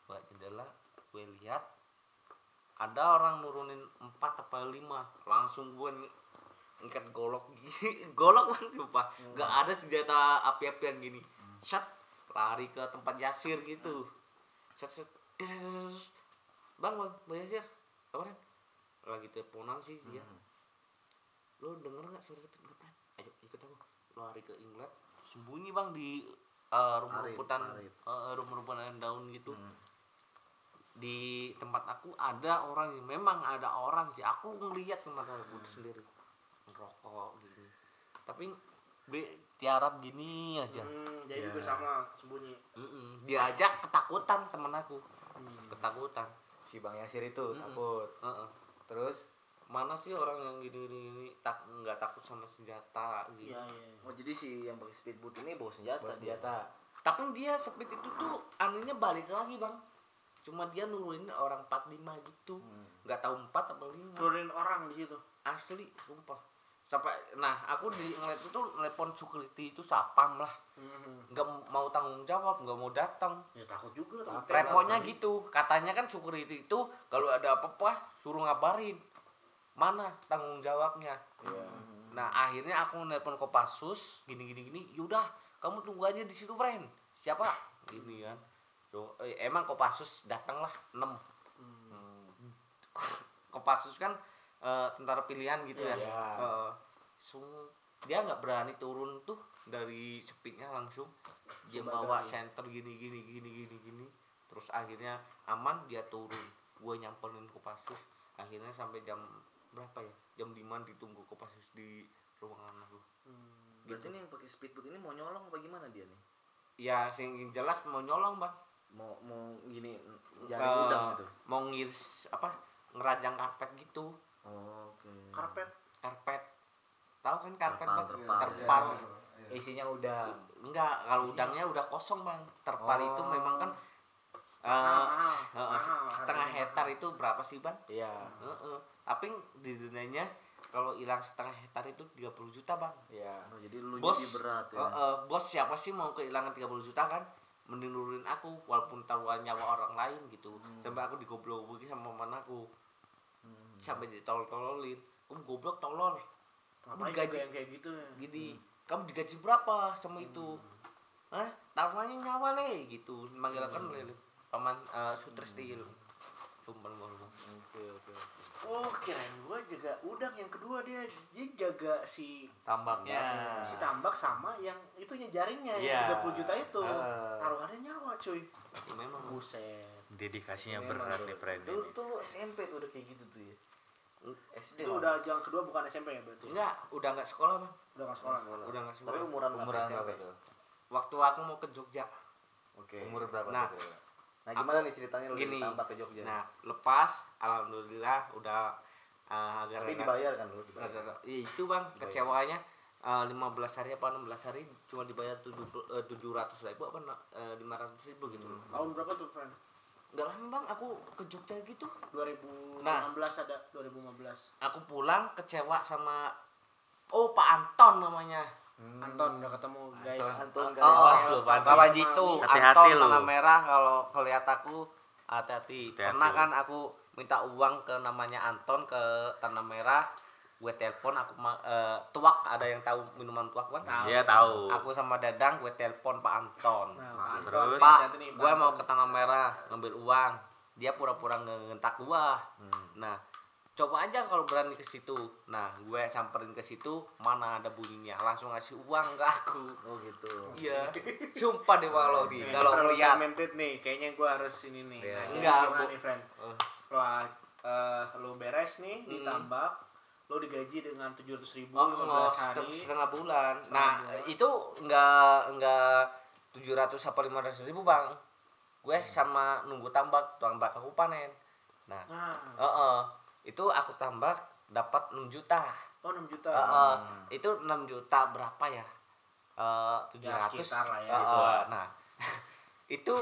buka jendela gue lihat ada orang nurunin empat apa lima. Langsung gue ng- ngangkat golok gini. Golok bang lupa. Nggak ada senjata api-apian gini. Shot lari ke tempat Yasir gitu. Set set. Der. bang bang bang Yasir apa lagi teleponan sih dia. Lo denger nggak suara? Ayo ikut aku lari ke England sembunyi bang di eh, rumah-rumputan parit. eh, rumah-rumputan daun gitu Hmm. di tempat aku ada orang yang memang ada orang sih aku ngeliat ke mata aku sendiri ngerokok gini tapi Beli tiarap gini aja. Hmm, jadi Ya. juga sama sembunyi. Mm-mm. Dia aja ketakutan temen aku. Hmm. Ketakutan. Si Bang Yasir itu Mm-mm. takut. Heeh. Terus Mana sih orang yang gini gini, gini tak nggak takut sama senjata gitu. Iya, iya. Oh jadi si yang pakai speedboat ini bawa senjata. bawa dia. senjata. Tapi dia speed itu tuh anunya balik lagi bang. Cuma dia nurunin orang 45 gitu. Hmm. Nggak tahu 4 atau 5. Nurunin orang di situ. Asli, sumpah. Sampai nah aku di ngeliat itu telepon security itu sapam lah. Hmm. Nggak mau tanggung jawab, nggak mau datang. Ya takut juga. takut Repotnya gitu. Katanya kan security itu kalau ada apa-apa suruh ngabarin. Mana tanggung jawabnya? Iya. Nah akhirnya aku nelpon Kopassus gini gini gini. Yaudah kamu tunggu aja di situ friend. Siapa? Gini kan. So, eh, emang Kopassus datang lah 6 Hmm. Kopassus kan eh, tentara pilihan gitu Iya, ya. Eh, sung- dia nggak berani turun tuh dari speednya langsung dia bawa ya. center gini gini gini gini gini terus akhirnya aman dia turun gue nyamperin Kopassus akhirnya sampai jam berapa ya jam 5 ditunggu Kopassus di ruangan aku Hmm. Berarti nih yang pakai speedboat ini mau nyolong apa gimana dia nih? ya sing jelas mau nyolong bang Mau mau gini jadi Eh, udang gitu. mau ngiris apa ngerajang karpet gitu Oh, Oke. Karpet. karpet tahu kan karpet Terpal, bang terpal. terpal Iya. Isinya udah enggak kalau udangnya udah kosong bang terpal itu Oh. memang kan eh, eh, mahal, setengah hektar itu berapa sih bang iya. Heeh. tapi di dunianya kalau hilang setengah hektar itu 30 juta bang Iya. Oh, jadi lu Bos. jadi berat ya. Heeh, bos siapa sih mau kehilangan 30 juta kan mending nurunin aku walaupun taruhan nyawa orang lain gitu Hmm. sampai aku digoblok sama mana aku Hmm. sampai ditolol-tololin kamu goblok tolol Ngapain gaji- yang kayak gitu ya? gini kamu digaji berapa sama itu Hah? taruhannya nyawa le gitu manggil kan le paman uh, Sutristil sumpah lu Oke, oke. Oh kirain gua jaga udang yang kedua dia dia jaga si Tambaknya. si tambak sama yang itunya jaringnya Iya. yang 30 juta itu. Heeh. Taruhannya nyawa cuy. Ya, memang Buset. Dedikasinya Memang berat nih friend Itu ini. tuh lu SMP tuh udah kayak gitu tuh ya. SD Itu udah yang kedua bukan SMP ya berarti. enggak udah nggak sekolah bang Udah nggak sekolah. udah nggak Tapi sekolah umuran Umuran SMP. waktu aku mau ke Jogja Oke. Umur berapa Nah. tuh? Nah, gimana nih ceritanya lu Gini. ditambah ke Jogja? nah lepas alhamdulillah udah uh, agak Tapi reda- dibayar kan lu? Dibayar. reda- Iya, itu bang kecewaannya uh, 15 hari apa 16 hari cuma dibayar tujuh ratus ribu apa lima ratus ribu gitu loh Tahun berapa tuh friend? nggak lama bang aku ke Jogja gitu 2016 Nah. ada 2015. aku pulang kecewa sama oh Pak Anton namanya Hmm. Anton udah ketemu guys. Anton guys. oh, oh, lu, Pak Anton. Bapak Jitu Hati-hati Anton tanah merah kalau kelihat aku hati-hati lu. kan aku minta uang ke namanya Anton ke tanah merah gue telepon aku ma- eh, tuak ada yang tahu minuman tuak kan Iya tahu. aku sama Dadang gue telepon Pak Anton Nah, Pak Anton. Terus? Pak gue mau Anton. ke tanah merah ngambil uang dia pura-pura ngentak gua Hmm. nah coba aja kalau berani ke situ nah gue samperin ke situ mana ada bunyinya langsung ngasih uang ke aku Oh gitu. iya sumpah deh kalau di kalau ngeliat segmented nih, kayaknya gua harus ini nih. Iya. Nah, Enggak, gimana nih, friend? Eh. Setelah eh, lu beres nih, Mm. ditambak, lu digaji dengan 700 ribu, Oh, 15 oh, hari. setengah, setengah bulan. Setengah nah, bulan. itu enggak enggak 700 apa 500 ribu, Bang. Gue sama nunggu tambak, tambak aku panen. Nah, Nah, heeh. Itu aku tambak dapat 6 juta. oh 6 juta. Heeh. Hmm. Itu 6 juta berapa ya? Eh 700. sekitar lah ya, Heeh. gitu lah. Nah, itu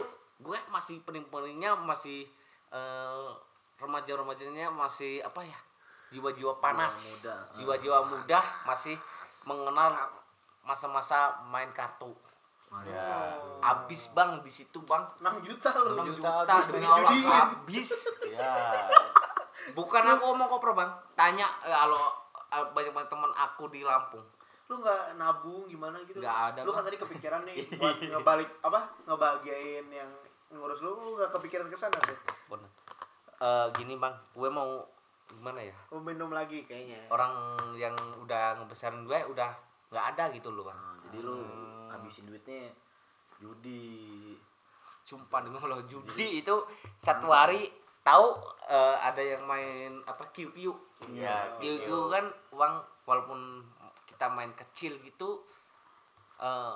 gue masih pening-peningnya masih eh, remaja-remajanya masih apa ya? Jiwa-jiwa panas. muda. Jiwa-jiwa muda masih mengenal masa-masa main kartu. Ya. Oh. Abis bang di situ bang 6 juta lu. 6 juta juta, habis demi dijudiin. Allah habis. Ya. Bukan aku ngomong kopro bang. Tanya eh, kalau eh, banyak-banyak teman aku di Lampung. Lu nggak nabung gimana gitu? Nggak ada, Lu kan Bang. tadi kepikiran nih buat ngebalik apa? Ngebahagiain yang ngurus lu, lu nggak kepikiran ke sana tuh. Bener. Eh, gini bang, gue mau gimana ya? Mau minum lagi kayaknya. Orang yang udah ngebesarin gue udah nggak ada gitu loh bang. Nah, jadi lu Hmm. habisin duitnya judi. Sumpah demi Allah judi itu satu hari tahu eh, ada yang main apa QQ. Iya, QQ kan uang walaupun kita main kecil gitu eh,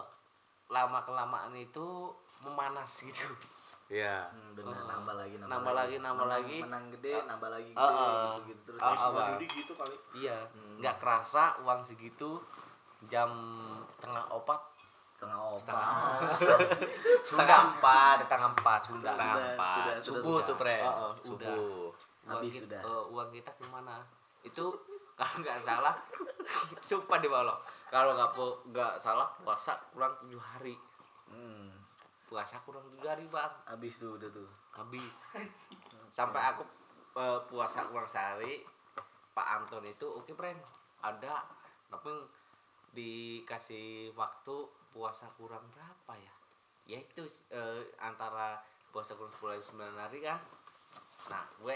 lama kelamaan itu memanas gitu Iya. Hmm, benar Oh. nambah lagi nambah, Nambah lagi, nambah Menang- lagi. menang gede nambah lagi gede ah. gitu, gitu terus ya. Semua Bang. judi gitu kali iya Hmm. nggak kerasa uang segitu jam tengah opat setengah opat setengah empat. Setengah empat. Sudah. Setengah empat. Sudah, sudah, subuh sudah. tuh pre. Oh, udah subuh. uang Habis kita, sudah. eh, uang kita ke mana? Itu kalau nggak salah sumpah di bawah kalau nggak pu- nggak salah puasa kurang tujuh hari. Hmm. puasa kurang tujuh hari bang. Habis tuh udah tuh. Habis. Sampai aku eh, puasa kurang sehari Pak Anton itu oke friend ada tapi dikasih waktu puasa kurang berapa ya? Ya itu eh, antara puasa kurang 10 9 hari kan? Nah gue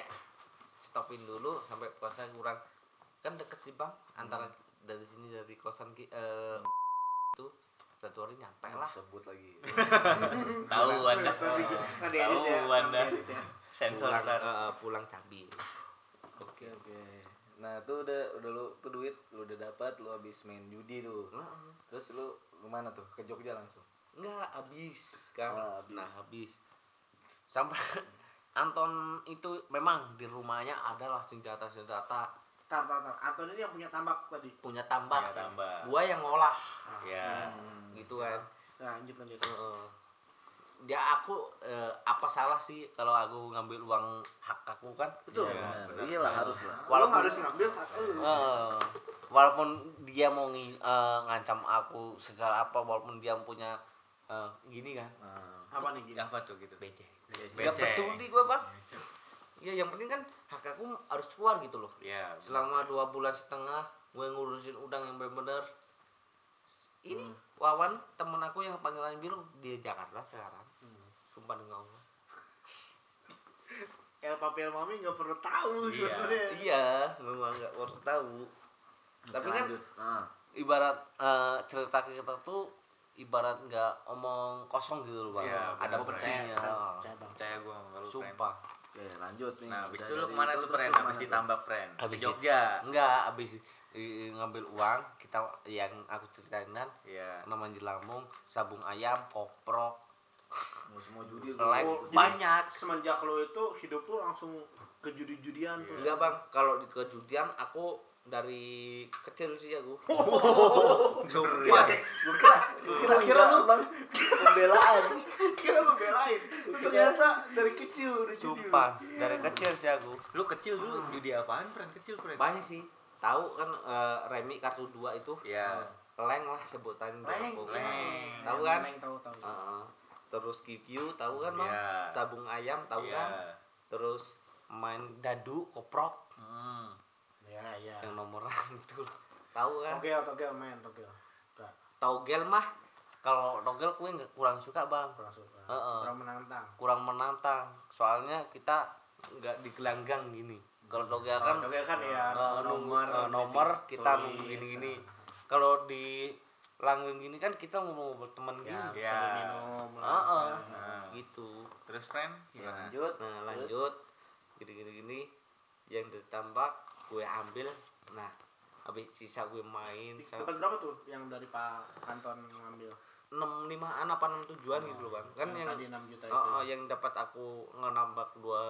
stopin dulu sampai puasa kurang. Kan deket sih bang. Antara dari sini dari kosan ki- eh, itu satu hari nyampe lah. sebut lagi. Tahu Anda. Tahu Anda. Sensor pulang eh, pulang cabi oke oke nah tuh udah udah lu tuh duit lu udah dapat lu habis main judi tuh Heeh. terus lu ke mana tuh ke Jogja langsung Enggak, habis kan. Oh, habis. Nah, habis. Sampai Anton itu memang di rumahnya adalah senjata-senjata Tar, tar, tar. Anton ini yang punya tambak tadi. punya tambak. Ya, tambah. Gua yang ngolah Ya. Hmm, gitu kan. Nah, lanjut lanjut. Heeh. Dia aku eh, apa salah sih kalau aku ngambil uang hak aku kan? Betul. Iya. benar. benar. iyalah harus lah Walaupun Walaupun- harus ngambil hak lu. Eh, walaupun dia mau ngi- eh, ngancam aku secara apa walaupun dia punya eh, gini kan nah, Apa nih gini? Apa tuh gitu? becek nggak peduli gue bang ya yang penting kan hak aku harus keluar gitu loh Iya. selama dua bulan setengah gue ngurusin udang yang bener-bener ini Hmm. Wawan temen aku yang panggilan biru di Jakarta sekarang sumpah demi Allah El Papi El Mami nggak perlu tahu Iya. sebenarnya. iya memang nggak perlu tahu tapi kan lanjut nah, ibarat eh, cerita kita tuh ibarat nggak omong kosong gitu loh bang Iya, ada Percaya. Percaya gua sama lu, Pren. sumpah oke lanjut nih Nah, habis itu lu ke mana tuh, lu Habis ditambak, Pren? Habis Jogja. enggak habis i- ngambil uang kita yang aku ceritain kan Iya. nama Lampung sabung ayam koprok mau semua judi. Like Oh, banyak Semenjak lo itu hidup lu langsung ke judi-judian tuh. enggak bang kalau di kejudian aku dari kecil sih aku Wah, Gua kira gua kira lu bang pembelaan kira lu belain. Lu ternyata dari kecil udah judi. sumpah dari kecil sih aku Lu kecil dulu judi apaan, Pren? Kecil, Pren? banyak sih tahu kan eh, remi kartu dua itu Iya. leng lah sebutan Leng, leng. tahu kan Leng, tahu tahu. Heeh. Terus QQ tahu kan bang Iya. sabung ayam tahu Iya. kan terus main dadu koprok Hmm. Ya, ya. yang nomoran itu tahu kan Togel, togel main, togel. Enggak, togel mah kalau togel kue nggak kurang suka bang kurang suka. Heeh. Kurang menantang. kurang menantang soalnya kita nggak digelanggang gini kalau togel kan Togel kan ya eh, nomor eh, nomor kita nunggu gini-gini kalau di langgeng gini kan kita ngomong temen Ya, gini Iya. sambil minum. lah. Heeh. Nah. gitu Terus, ya, Gimana? lanjut nah lanjut gini-gini gini yang ditambah gue ambil nah habis sisa gue main Dapat berapa tuh yang dari Pak Anton ngambil? enam limaan apa enam tujuan gitu loh bang kan yang tadi 6 juta itu. oh, oh, yang dapat aku ngenambak dua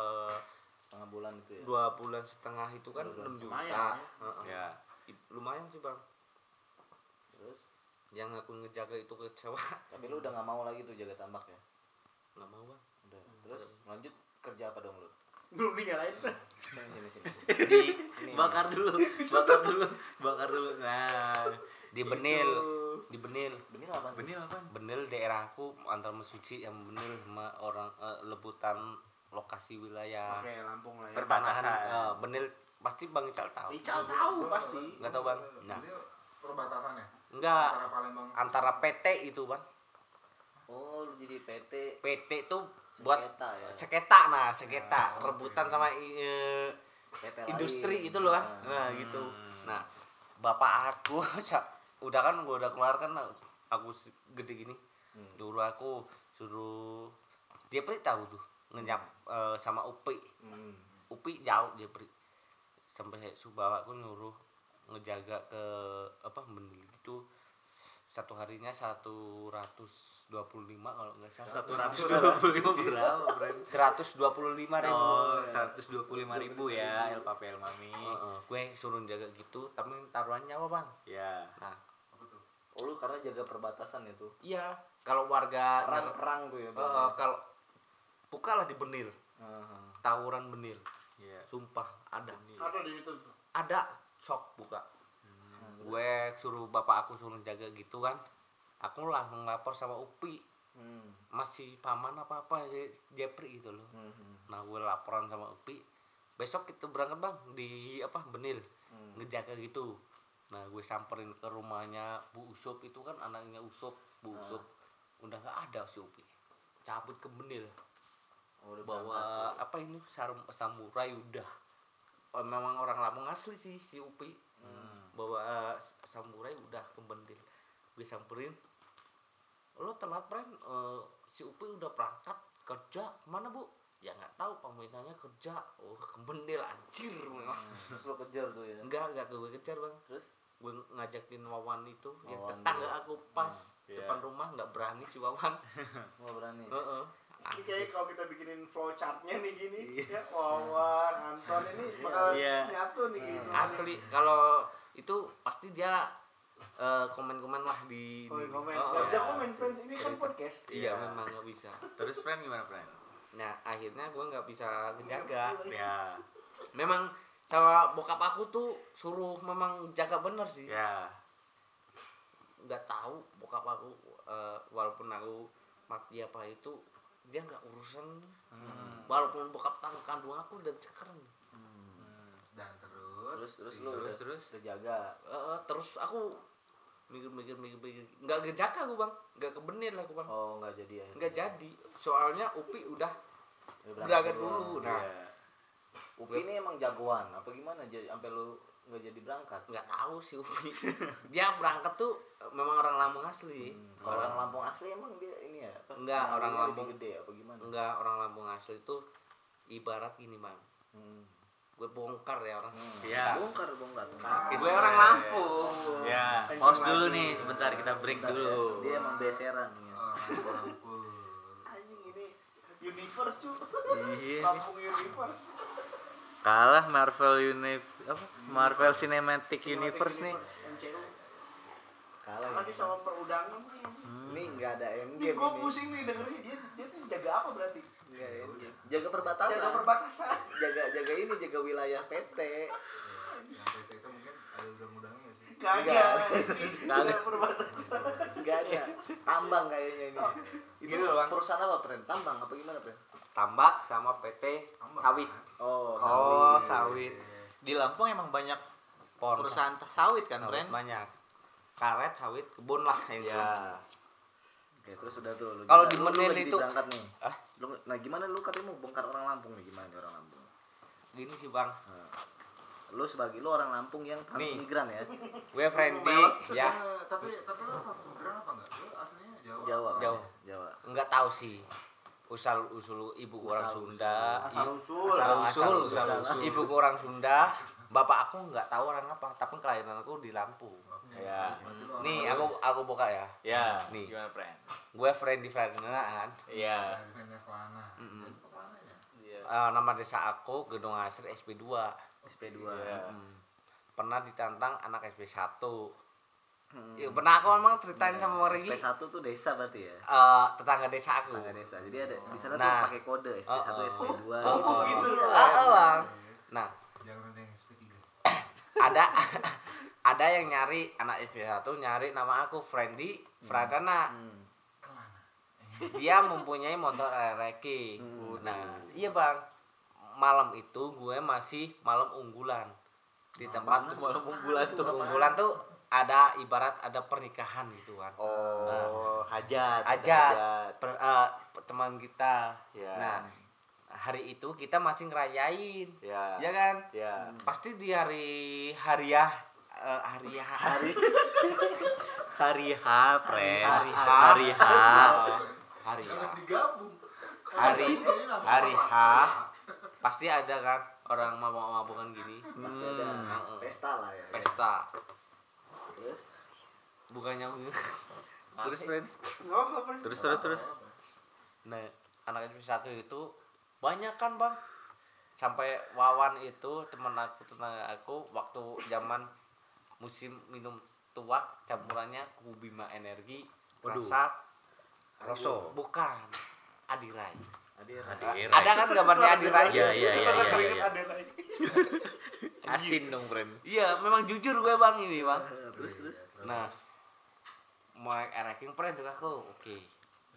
setengah bulan itu ya dua bulan setengah itu kan enam juta Lumayan, ya. Heeh. Ya. Lumayan sih bang yang aku ngejaga itu kecewa. Tapi lu udah nggak mau lagi tuh jaga tambak ya? Nggak mau bang. Udah. Terus lanjut kerja apa dong lu? Belum dinyalain. sini sini sini. Di Ini. bakar dulu. Bakar dulu. Bakar dulu. Nah di benil. Di benil. Benih apa? Benih apaan? benil daerahku antar mesuci yang benil sama orang eh, lebutan lokasi wilayah. Oke, Lampung lah ya. Perbatasan. eh, benil pasti bang Ical tahu. Ical tahu pasti. nggak tahu bang. Nah. Jadi perbatasan ya enggak. Antara Palembang. Antara PT itu bang. Oh lu jadi PT PT itu buat sengketa ya? seketa nah seketa. Ah, oke. rebutan sama eh, PT lain. industri itu loh kan nah Hmm. gitu. Nah bapak aku udah kan gua udah keluar kan aku se- gede gini. Hmm. dulu aku suruh dia peri tahu tuh ngenyap eh, sama upi. Hmm. upi jauh dia peri sampai su bapakku nyuruh ngejaga ke apa bener gitu satu harinya 125 kalau nggak salah Satu ratus dua puluh lima berapa? 125 ribu Oh, seratus dua puluh lima ribu ya, El Papel Mami. Heeh, gue suruh jaga gitu tapi taruhannya apa bang Ya. nah Oh, lu karena jaga perbatasan itu. iya kalau warga Perang-perang tuh ya. Heeh, kalau bukalah di Benil Heeh. tawuran Benil Iya. sumpah ada Ada di YouTube. ada sok buka. Gue suruh bapak aku suruh jaga gitu kan. Aku langsung lapor sama Upi. Hmm. masih paman apa apa Jepri gitu loh. Hmm. nah gue laporan sama Upi. Besok kita berangkat bang di apa Benil. Hmm. ngejaga gitu. Nah gue samperin ke rumahnya Bu Usup itu kan anaknya Usup Bu Ah. Usup udah nggak ada si Upi. Cabut ke Benil. Oh, bawa berangkat apa ini? Sarung samurai udah Oh, memang orang Lampung asli sih si Upi. Hmm. bawa uh, samurai udah ke Benil gue samperin lo telat friend Eh, si Upi udah berangkat kerja ke mana bu ya nggak tahu pemimpinnya kerja oh ke Benil anjir memang Terus lo kejar tuh ya. enggak enggak gue kejar bang Terus gue ngajakin Wawan itu yang Wawan tetangga juga. aku pas Iya. depan rumah nggak berani si Wawan nggak berani. Heeh. Ini kayak kalau kita bikinin flow chartnya nih gini, ya Wawan, Anton ini bakal Iya. nyatu nih gitu. asli kalau itu pasti dia eh, komen-komen lah di Komen komen. Oh, Gak bisa iya. komen friend, ini kan podcast. iya memang nggak bisa Terus friend gimana, friend? nah akhirnya gue nggak bisa ngejaga Ya. memang sama bokap aku tuh suruh memang jaga bener sih Ya. nggak tahu bokap aku eh, walaupun aku mati apa itu dia nggak urusan Hmm. walaupun bokap tangga kandung aku dan sekarang Hmm. Dan terus. Terus terus lu Terus, terus? udah jaga. Eh, terus aku mikir mikir mikir mikir nggak ngejaga aku bang nggak kebenir lah aku bang Oh nggak jadi ya. nggak jadi soalnya upi udah Udah berangkat dulu nah Iya. Upi ini emang jagoan apa gimana jadi sampai lu nggak jadi berangkat? nggak tahu sih upi dia berangkat tuh memang orang Lampung asli Hmm. Kalau orang Lampung asli emang dia ini ya? Apa? Enggak, Nyalinya orang lebih Lampung. gede apa gimana? enggak orang Lampung asli itu ibarat gini bang Hmm. gue bongkar ya orang Hmm. Iya. Bongkar bongkar. gue orang Lampung Ya, Kencing pause dulu lagi. nih sebentar kita break Bentar ya, dulu. Dia emang beseran ya. Orang Lampung. Anjing ini universe cu. Iya. Lampung universe. Kalah Marvel Universe apa? Marvel Cinematic Universe nih. Kalah. Lagi ini. sama perudangan nih. Ini nggak ada Ini endgame gue ini. pusing nih dengerin dia dia tuh jaga apa berarti? Endgame. Jaga perbatasan. Jaga perbatasan. jaga jaga ini jaga wilayah PT. Yang PT itu mungkin ada undang-undangnya sih. Kagak. Nggak. Jaga perbatasan. Nggak ada. Tambang kayaknya ini. Itu Gitu loh, Bang. perusahaan apa, Pren? Tambang apa gimana, Pren? Tambak sama PT Tambak, sawit kan? Oh, Oh, sawit. sawit. Di Lampung emang banyak pohon perusahaan sawit kan, sawit friend? banyak karet sawit kebun lah yang. Ya. Oke, terus udah tuh. lu Kalau di Menil itu- berangkat nih. Ah? Lu, nah gimana lu katanya mau bongkar orang Lampung nih? Gimana nih orang Lampung? gini sih bang Nah, lu sebagai lu orang Lampung yang Nih. transmigran ya? gue friendly Tapi- ya Tapi tapi lu transmigran apa enggak? Lu aslinya Jawa. Jawa. kan? Jawa. Jawa. nggak tahu sih usal usul ibu orang Usal-usul. Sunda Asal usul. asal usul, usul, asal usul. ibu orang Sunda bapak aku nggak tahu orang apa tapi kelahiran aku di Lampung Ya. Orang nih aku aku buka ya Ya, Nih. Gimana, friend? gue kan Iya. Kelana. Mm-mm. Jadi kelananya. Iya. Eh, nama desa aku Gedung Asri SP2 SP2. Iya. Mm. pernah ditantang anak SP1 Hmm. ya, pernah aku memang ceritain Iya. sama Regi SP1 tuh desa berarti ya? eh, tetangga desa aku Tangga desa. Jadi ada di sana tuh Nah. pakai kode SP1, Oh, oh. SP2. Oh, oh, gitu. Ah, ah, Bang. Nah, Jangan ada yang SP3. ada ada yang nyari anak SP1 nyari nama aku Friendly Pradana. Hmm. Kelana. Dia mempunyai motor Reki. Hmm. Nah, iya Bang. Malam itu gue masih malam unggulan. Di tempat Malam unggulan tuh. unggulan tuh ada ibarat ada pernikahan gitu kan. Oh, hajat. Hajat. Per- eh, teman kita. Ya. Nah, hari itu kita masih ngerayain. ya. Ya kan? Ya. Pasti di hari hariah eh, hariah hari Hari H, friend. Hari H. Hari H. hari H. Hari hari? H pasti ada kan orang mabuk-mabukan gini Pasti ada Hmm. pesta lah ya. pesta Terus bukannya terus friend terus terus terus Nah, anak SP1 itu banyak kan, Bang? Sampai Wawan itu teman aku, tetangga aku waktu zaman musim minum tuak campurannya Kubima Energi, Waduh. rasa Rosso. Bukan. Adirai. Adirai. Ada kan gambarnya Adirai? Iya, iya, iya, iya, iya. asin dong friend Iya, memang jujur gue, Bang, ini, Bang. Terus terus. Nah, mau ranking friend juga aku. Oke.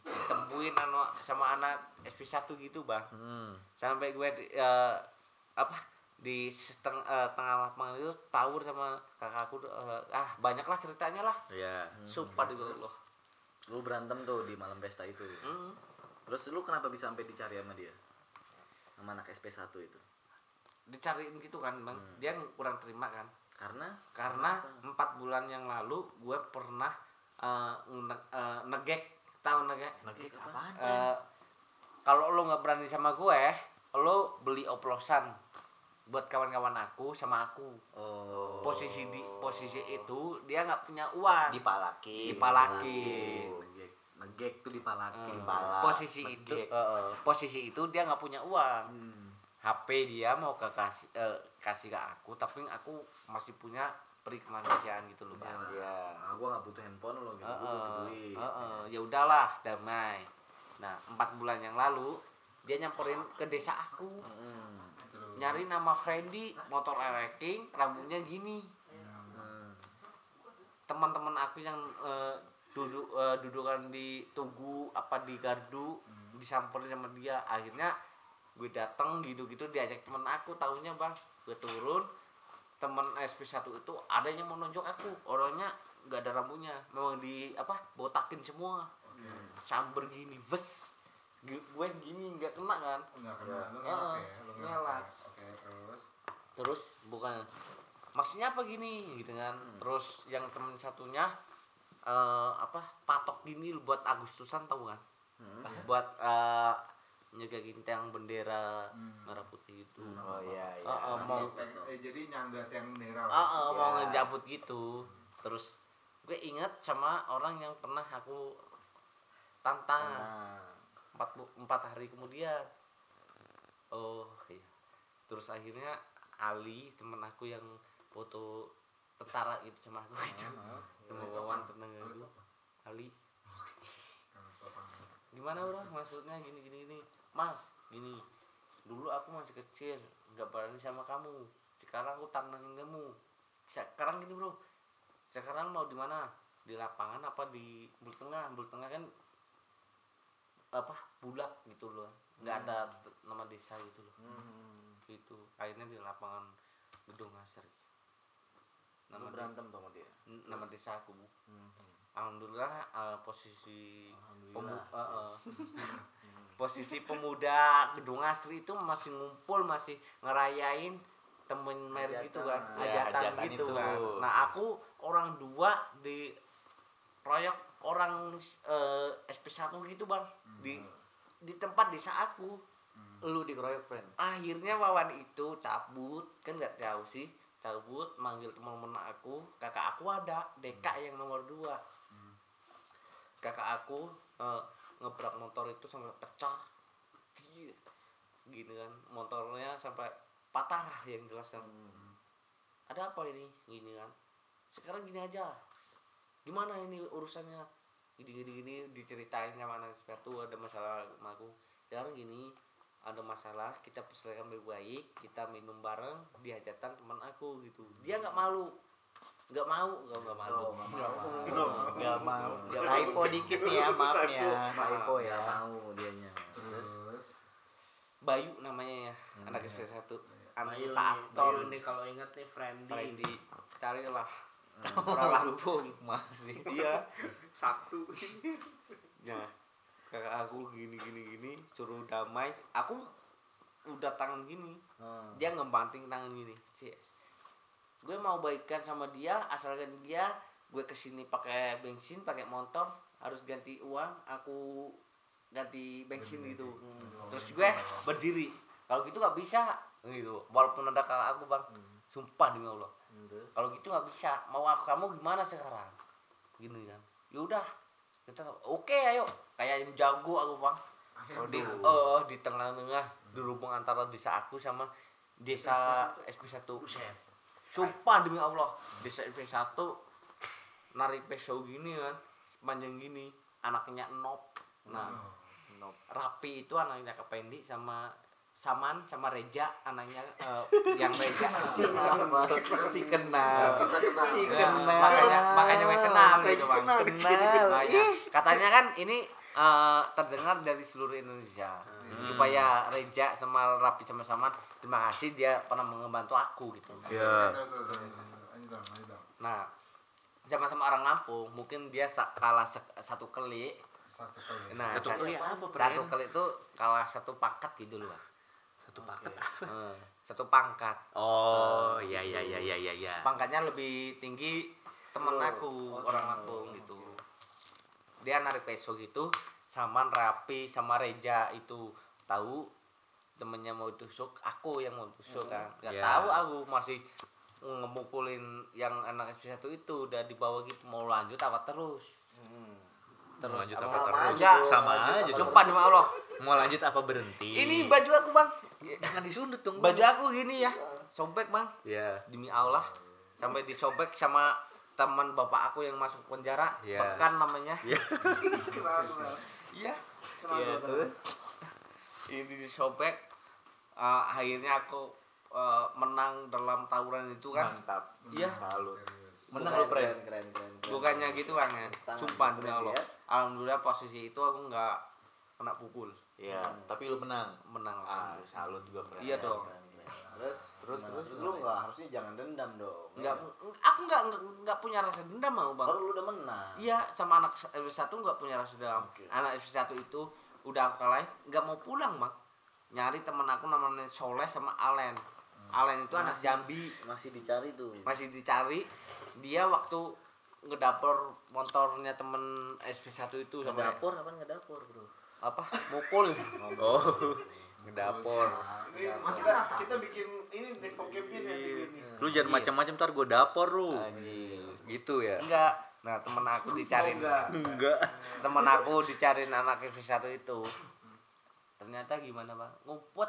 Ditemuin anak sama anak SP1 gitu, Bang. hmm. sampai gue di, eh, apa di seteng, eh, tengah lapangan itu tawur sama kakakku eh, ah banyak lah ceritanya lah ya sumpah di Allah Lu berantem tuh di malam pesta itu. Hmm. Terus lu kenapa bisa sampai dicari sama dia? Sama anak SP1 itu. dicariin gitu kan bang Hmm. dia kurang terima kan Karena karena empat bulan yang lalu gue pernah eh, nge- eh, negek tahu negek Nugget apaan? Eh, kalau lo nggak berani sama gue lo beli oplosan buat kawan-kawan aku sama aku oh. posisi di posisi itu dia nggak punya uang dipalakin Dipalakin. Ngegek. Ngegek tuh dipalakin. Eh, Dipalak, posisi itu ngegek. eh, posisi itu dia nggak punya uang Hmm. HP dia mau ke kasih eh, kasih ke aku tapi aku masih punya peri kemanusiaan gitu loh bang. Iya. Ah, gua nggak butuh handphone lo gitu. Eh, Gua butuh duit. eh, eh, ya udahlah damai nah empat bulan yang lalu dia nyamperin ke desa aku Hmm. nyari nama Freddy motor ereking rambutnya gini Hmm. teman-teman aku yang eh, duduk eh, dudukan di tugu apa di gardu disamperin sama dia akhirnya gue datang gitu-gitu diajak temen aku tahunya bang gue turun temen SP1 itu ada yang mau nonjok aku orangnya nggak ada rambutnya memang di apa botakin semua. Samber gini ves Gu- gue gini nggak kena kan? Enggak kena, lu Heeh, ngelak ya, lu ngelak. Oke, terus? Terus bukan. Maksudnya apa gini gitu kan. Terus yang temen satunya eh apa patok gini buat Agustusan tahu kan? Hmm. buat eh nyegagin tiang bendera Hmm. merah putih itu. Oh iya iya. Eh, eh, mau eh, eh, jadi nyangga tiang bendera. Lah. Ah, ah, mau Ya. ngejabut gitu. Terus gue inget sama orang yang pernah aku tantang empat bu- empat hari kemudian. Oh iya. Terus akhirnya Ali temen aku yang foto tentara gitu sama aku gitu sama wawan tenang gitu Ali. Gimana bro? Maksudnya gini gini gini mas gini dulu aku masih kecil nggak berani sama kamu. Sekarang aku tantangin kamu. Sekarang gini bro. Sekarang mau di mana? Di lapangan apa di bulu tengah? Bulu tengah kan apa bulak gitu loh. Nggak ada t- nama desa gitu loh. Hmm. gitu. Akhirnya di lapangan gedung asri. Nama berantem sama dia. nama desa aku Bu. Hmm. Alhamdulillah eh, posisi pemu- Alhamdulillah. eh, eh. posisi pemuda gedung asri itu masih ngumpul masih ngerayain temen merek gitu kan Ya, hajatan hajatan gitu. itu. kan nah aku orang dua di royok orang eh, SP1 gitu bang. Di di tempat desa aku. Lu dikeroyok friend akhirnya wawan itu cabut kan nggak tahu sih cabut manggil teman-teman aku kakak aku ada deka yang nomor dua kakak aku eh, ngebrak motor itu sampai pecah gini kan. Motornya sampai patah lah yang jelas kan. Ada apa ini? Gini kan. Sekarang gini aja. Gimana ini urusannya? Gini gini gini diceritain sama anak sepatu ada masalah sama aku. Sekarang gini ada masalah kita perselesaikan baik-baik kita minum bareng di hajatan teman aku gitu. Dia nggak malu nggak mau nggak nggak malu nggak mau. Nggak mau. Typo dikit nih ya maaf nih ya Typo ya. Mau dianya. Terus? Bayu namanya ya anak SP satu. Anak Bayu Pak nih, kalau inget nih Friendly. Friendly carilah. Orang Lampung. Masih. Iya. Satu. ya. Kakak aku gini gini gini suruh damai. Aku udah tangan gini. Hmm. dia ngebanting tangan gini. Cies. Gue mau baikan sama dia asalkan dia gue ke sini pakai bensin pakai motor harus ganti uang aku ganti bensin gitu. terus gue berdiri. Kalau gitu nggak bisa gitu. Walaupun ada kakak aku bang. Sumpah demi allah. Kalau gitu nggak bisa. Mau aku kamu gimana sekarang? Gini kan. Yaudah kita oke ayo. Kayak yang jago aku bang. Di oh di tengah-tengah dirubung antara desa aku sama desa SP1 sumpah demi Allah. Desa SP1 narik peso gini kan panjang gini anaknya nop nah nop rapi itu anaknya kependi sama saman sama Reja anaknya eh, yang Reja. Si kenal. Si Ya, kenal. Makanya makanya gue kenal gitu bang. kenal. Makanya, katanya kan ini eh, terdengar dari seluruh Indonesia supaya Reja sama Rapi sama Saman terima kasih dia pernah membantu aku gitu. Dong. nah sama-sama orang Lampung mungkin dia kalah satu kali Satu kali. nah Satu sa- kali apa, satu kali itu kalah satu pangkat gitu loh satu paket Eh, satu pangkat. Oh ya ya ya ya ya ya pangkatnya lebih tinggi temen aku orang Lampung gitu. Dia narik peso gitu sama Rapi sama Reja itu tahu temennya mau tusuk aku yang mau tusuk kan. Nggak Ya. tahu aku masih ngemukulin yang anak SP1 itu udah dibawa gitu mau lanjut apa terus? Terus Mau lanjut apa- apa terus? Enggak, Sama aja sumpah demi Allah. Mau lanjut apa berhenti? Ini baju aku bang. Jangan disundut dong baju aku gini ya sobek bang. Ya. Demi Allah sampai disobek sama teman bapak aku yang masuk penjara Iya. pekan namanya. Iya. iya. Iya, terus? Ini disobek Eh, akhirnya aku eh, menang dalam tawuran itu kan Mantap. iya Salut. menang Keren, keren, keren, keren, keren. bukannya gitu bang ya sumpah demi Allah ya. alhamdulillah posisi itu aku nggak kena pukul Iya, tapi lu menang. menang Ah, salut juga keren. Iya dong. Keren, keren. terus Terus, gimana? terus, terus lu nggak harusnya jangan dendam dong nggak aku nggak nggak- punya rasa dendam mau bang baru lu udah menang Iya, sama anak SP1 nggak punya rasa dendam. Oke. Anak SP1 itu udah aku kalahin, nggak mau pulang, Bang. Nyari temen aku namanya Soleh sama Alen. Alen itu anak Jambi, masih dicari tuh masih dicari. Dia waktu ngedapur motornya temen SP1 itu sampai ngedapur apa ngedapur bro apa? Mukul. oh ngedapur Ini maksudnya kita bikin ini nih vocabnya ini. lu jangan macam-macam ntar gue dapur lu gitu ya Enggak. Nah, temen aku dicariin. enggak. enggak Temen aku dicariin anak SP1 itu. Ternyata gimana, Bang? Ngumpet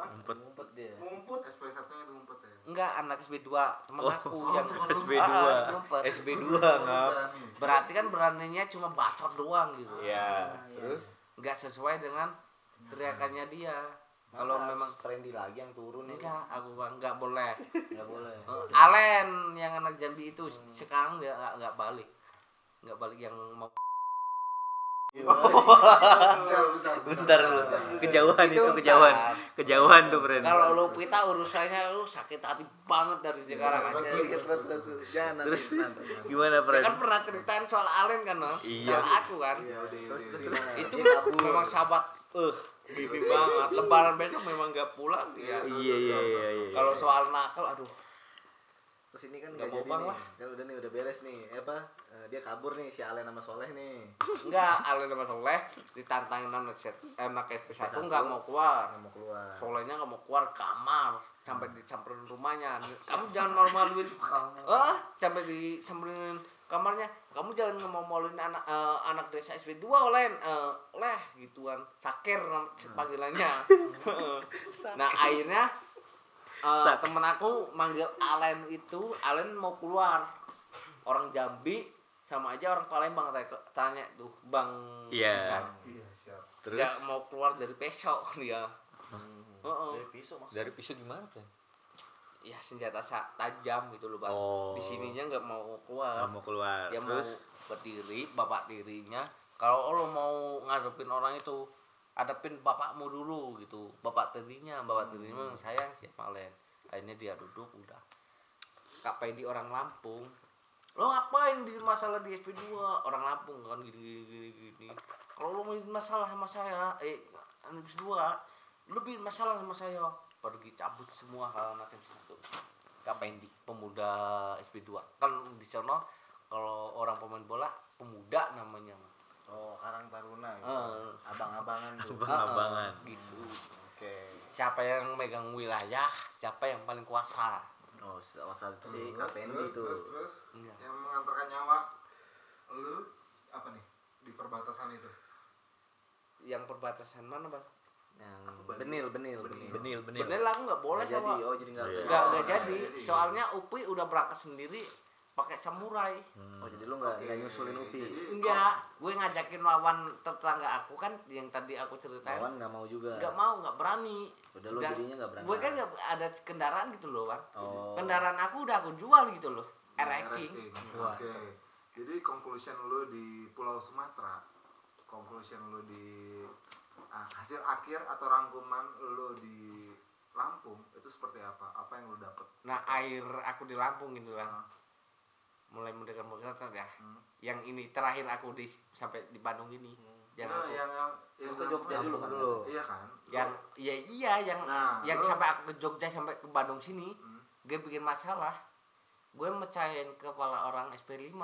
ngumpet ngumpet dia Ngumpet. SP1 nya itu ngumpet ya. Enggak, anak SB2, temen Oh, aku yang SB2 Ah, ah, ngumpet. SB2 Oh, ngap. Berarti kan beraninya cuma bacot doang gitu. ya terus Enggak sesuai dengan teriakannya dia. Kalau memang trendy lagi yang turun nih enggak, aku bang enggak boleh. nggak boleh. Eh, Alen yang anak Jambi itu sekarang dia enggak, enggak balik. Enggak balik yang mau. Bentar, bentar, bentar. Lu. Kejauhan itu Itu kejauhan. kejauhan tuh friend Kalau lu pita urusannya lu sakit hati banget dari sekarang Terus, aja. terus, Terus, jangan gimana Ya friend kan pernah ceritain soal Alen kan, no? Iya. Soal aku kan. Iya, itu memang sahabat eh bibi banget. Lebaran besok memang gak pulang. Dia iya iya iya iya kalau soal nakal aduh. Terus ini kan Nggak nggak mau jadi bang lah. ya udah nih udah beres nih. Eh, apa? Eh, dia kabur nih si Alen sama Soleh nih. Enggak Alen sama Soleh ditantangin anak set anak SP1 nggak mau keluar. Nggak mau keluar. Solehnya nggak mau keluar kamar. Sampai disamperin rumahnya. Kamu jangan normal-normalin ah sampai disamperin kamarnya kamu jangan ngomongin anak eh, anak desa SP2 Len. Eh, leh gituan. Saker panggilannya. Nah akhirnya eh, Sak- temen aku manggil Alen itu Alen mau keluar. Orang Jambi sama aja orang Palembang tanya, tuh Bang Iya. Iya, siap. terus? Nggak mau keluar dari pesok dia. Heeh. dari pisau maksudnya? Dari pisau gimana friend ya senjata tajam gitu loh bang. Oh. di sininya nggak mau nggak keluar mau keluar. Dia mau terus? berdiri bapak dirinya. Kalau lo mau ngadepin orang itu hadapin bapakmu dulu gitu. Bapak tirinya bapak tirinya memang sayang siapa lain akhirnya dia duduk udah. Kak Pedi orang Lampung. Lo ngapain di masalah di SP2 orang Lampung kan gini gini gini gini kalau lo mau masalah sama saya eh SP2 lu bikin masalah sama saya pergi cabut semua hal anak SP1 kak Pendi pemuda SP2 kan di sana kalau orang pemain bola pemuda namanya oh Karang Taruna gitu. Eh. abang-abangan tuh. Abang-abangan. Ah, gitu. Oke. Siapa yang megang wilayah siapa yang paling kuasa? Oh sa- saat itu sih Terus, Kak Pendi terus, terus, terus, Enggak. yang mengantarkan nyawa lu apa nih di perbatasan itu? Yang perbatasan mana bang Benil. benil benil. benil. Benil, benil. bener lah aku nggak boleh jadi sama oh jadi nggak Oh, iya. nggak Oh, nggak nggak jadi. jadi. soalnya Upi udah berangkat sendiri pakai samurai. Oh jadi lu nggak nggak nyusulin upi? Jadi enggak gue ngajakin lawan tetangga aku kan yang tadi aku ceritain. Lawan nggak mau juga. Nggak mau nggak berani. Udah lu jadinya nggak berani. Gue kan nggak ada kendaraan gitu loh bang. Oh. Kendaraan aku udah aku jual gitu loh Nah, RX RS King King. Wah. Oke. Jadi conclusion lu di Pulau Sumatera, conclusion lu di ah, hasil akhir atau rangkuman lu di Lampung itu seperti apa? Apa yang lu dapet? nah air aku di Lampung gitu bang Ah. mulai mendekat mendekat ya Hmm. yang ini terakhir aku di sampai di Bandung ini yang Nah, aku yang yang yang ke Jogja dulu kan dulu. Iya kan? Yang ya iya yang nah, yang lu- sampai aku ke Jogja sampai ke Bandung sini Hmm. gue bikin masalah gue mecahin kepala orang SP5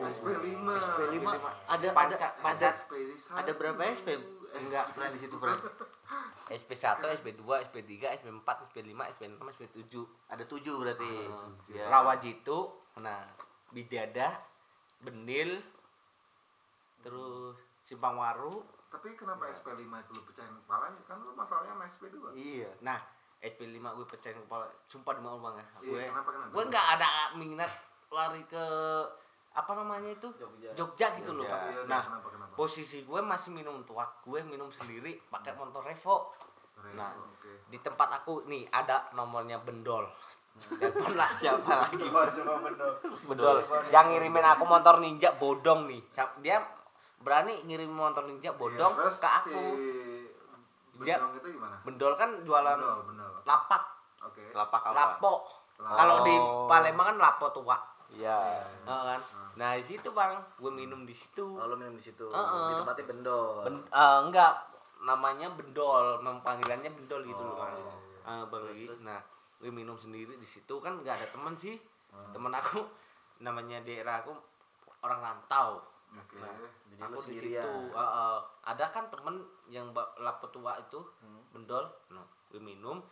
SP5. SP5 ada Panca, ada SP1. ada berapa SP Enggak. pernah di situ pernah SP1, SP2, SP3, SP4, SP5, SP6, SP7 ada tujuh berarti Ah, tujuh. Ya. Rawajitu, nah Bidada, Benil, terus Simpang Waru, Tapi kenapa SP5 itu lu pecahin kepalanya? Kan lu masalahnya sama SP2. iya nah SP5 gue pecahin kepala, sumpah demi Allah bang ya Iya, gue, kenapa kenapa? gue nggak ada minat lari ke apa namanya itu Jogja Jogja gitu loh Jogja. Bang. Iya, nah kenapa kenapa? posisi gue masih minum tuak gue minum sendiri pakai motor Revo Revo, nah. oke. di tempat aku nih ada nomornya bendol telepon lah siapa lagi bendol yang ngirimin aku motor ninja bodong nih dia berani ngirim motor ninja bodong Iya, terus ke aku Si Dia- Bedong itu gimana? bendol kan jualan Bendol, bendol. lapak Oke. Lapak apa? lapo Lah. kalau di Oh. Palembang kan lapo tua Iya. Heeh kan nah di situ bang gue minum di situ oh lu minum di situ Heeh. di tempatnya bendol Ben- eh, enggak namanya bendol memang panggilannya bendol gitu loh Oh, bang iya, Ah, bang Terus, terus? nah gue minum sendiri di situ kan nggak ada temen sih Hmm. temen aku namanya daerah aku orang rantau Oke. Nah, jadi aku di situ ah, ah. ada kan temen yang lapo tua itu Hmm. bendol nah gue minum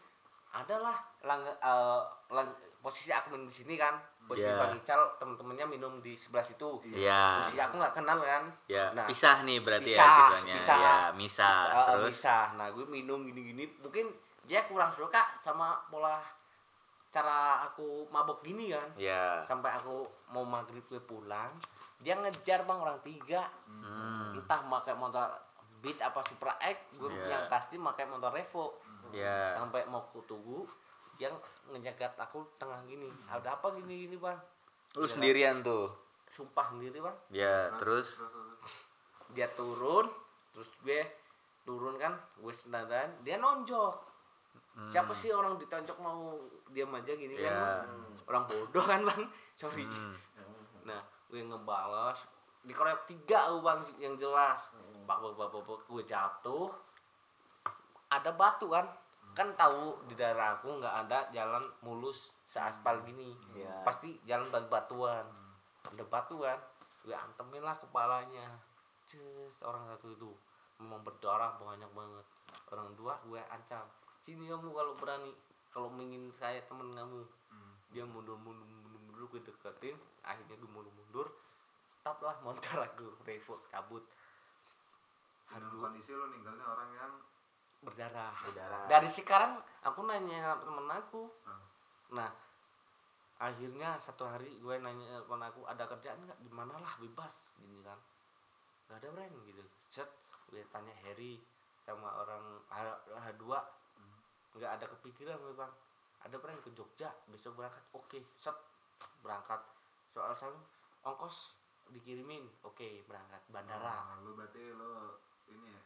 adalah lang, eh, lang- posisi aku minum di sini kan posisi Iya. bang Ical temen-temennya minum di sebelah situ Iya. posisi aku nggak kenal kan Ya, Nah, pisah nih berarti pisah, ya situasinya. pisah. Ya, misah. Bisa, eh, Terus bisa. Nah, gue minum gini-gini, mungkin dia kurang suka sama pola cara aku mabok gini kan. ya. Sampai aku mau maghrib gue pulang, dia ngejar bang orang tiga, Hmm. entah pakai motor Beat apa Supra X, gue Iya. yang pasti pakai motor Revo. Ya. Sampai mau ku tunggu, dia ngejagat aku tengah gini. Ada apa gini-gini bang? Lu Iya. sendirian tuh. Sumpah sendiri bang. Ya, terus Dia turun, terus gue turun kan, gue sendaran, dia nonjok. Hmm. Siapa sih orang ditonjok mau diam aja gini kan? Ya. Bang? Orang bodoh kan bang? Sorry. Hmm. Gue ngebalas dikeroyok tiga aku, bang yang jelas. Bak bak bak bak, bak. gue jatuh. Ada batu kan? Kan tahu di daerah aku nggak ada jalan mulus seaspal gini. Iya. Pasti jalan batu-batuan. Ada batu kan? Gue antemin lah kepalanya. Cus, orang satu itu memang berdarah banyak banget. Orang dua gue ancam. Sini kamu kalau berani. Kalau ingin saya temen kamu dia mundur mundur mundur gue deketin akhirnya gue mundur mundur stop lah motor aku revo cabut. Dengan aduh kondisi lu ninggalnya orang yang berdarah. Berdarah. dari sekarang aku nanya temen aku. Hmm. nah akhirnya satu hari gue nanya temen aku ada kerjaan nggak? Di mana lah? Bebas. Gini kan. Nggak ada brand gitu. Set gue tanya Harry sama orang H- H2 nggak ada kepikiran gue bang. Ada brand ke Jogja? Besok berangkat. Oke set berangkat. Soal saya ongkos dikirimin. Oke berangkat bandara. Oh, lu berarti lu ini ya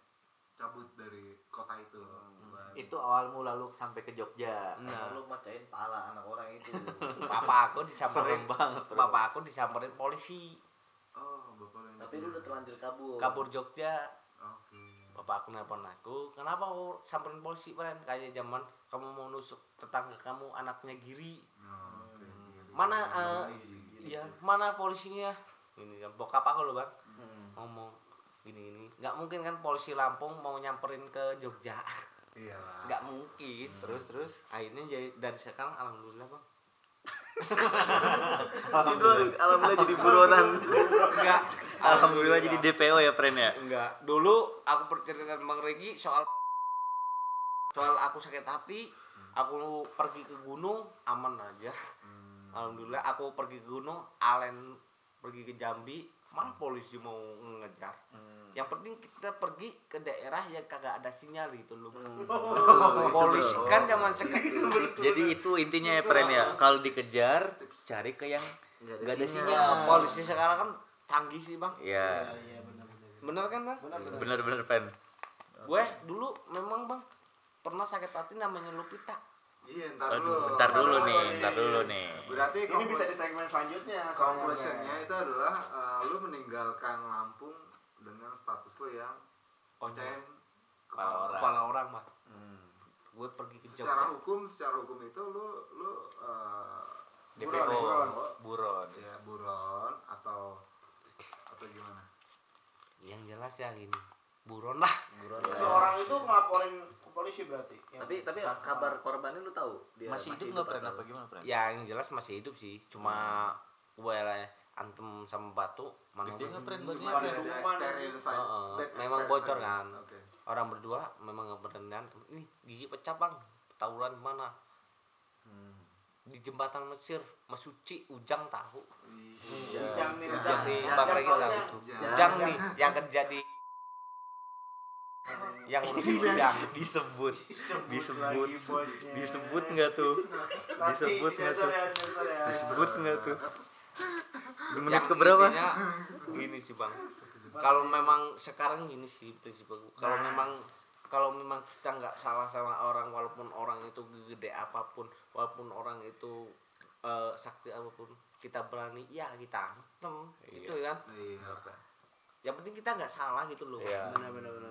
cabut dari kota itu. Bukan- itu awal mula lu sampai ke Jogja. Nah. lu macain pala anak orang itu. Bapak aku disamperin. Banget bro. bapak aku disamperin polisi. Oh, bapak tapi lu udah terlanjur kabur. Kabur Jogja. Oke. bapak aku nelpon aku kenapa kau samperin polisi Bren kayak zaman kamu mau nusuk tetangga kamu anaknya Giri. Gini. Mana, eh, gini. iya mana polisinya? Ini kan bokap aku loh bang. Hmm. ngomong gini gini. Nggak mungkin kan polisi Lampung mau nyamperin ke Jogja. Iyalah. nggak mungkin. Terus terus akhirnya jadi dari sekarang alhamdulillah bang. Itu alhamdulillah jadi buronan. Enggak Alhamdulillah jadi DPO ya, Pren ya. enggak dulu aku bercerita Bang Regi soal soal aku sakit hati aku pergi ke gunung aman aja alhamdulillah aku pergi ke gunung Alen pergi ke Jambi. Malah polisi mau ngejar. Yang penting kita pergi ke daerah yang kagak ada sinyal itu loh. Polisi kan zaman sekarang. Jadi itu intinya ya, Pren ya. Kalau dikejar, cari ke yang nggak ada sinyal. polisi sekarang kan canggih sih bang. Iya. bener kan bang? Bener-bener, Pren. gue dulu memang bang pernah sakit hati namanya Lupita Iya, ntar dulu. Ntar dulu nih, ntar dulu nih. Berarti Ini bisa di segmen selanjutnya. conclusionnya itu adalah eh, lu meninggalkan Lampung dengan status lu yang konsen kepala orang. kepala orang bang gue pergi ke Secara hukum, secara hukum itu lu lu eh, DPO, buron, buron. ya buron atau atau gimana? yang jelas ya gini buron lah. Buron Seorang itu ngelaporin ke polisi berarti. Yang tapi tapi kabar korbannya lu tahu? Dia Masih hidup nggak atau- apa gimana Pren? ya yang jelas masih hidup sih. Cuma gue lah antem sama batu mana Gede nggak Pren? Cuma? Ada experience memang bocor kan. Orang berdua memang nggak berendam ini gigi pecah bang. Tawuran di mana di jembatan Mesir Mesuci Ujang tahu. Ujang nih, Ujang nih Ujang. bang Regi tahu Ujang. itu Ujang. Ujang nih yang kerja di yang ngurusin Ujang Disebut. Disebut. lagi bosnya. Disebut nggak tuh? Disebut nggak tuh? ya, ya. Disebut nggak tuh? Di menit Yang keberapa? gini sih bang kalau memang sekarang gini sih prinsip aku kalau Nah. memang kalau memang kita nggak salah sama orang walaupun orang itu gede apa pun walaupun orang itu eh, sakti apa pun kita berani ya kita antem gitu kan Iya. yang penting kita nggak salah gitu loh Iya. Benar benar benar.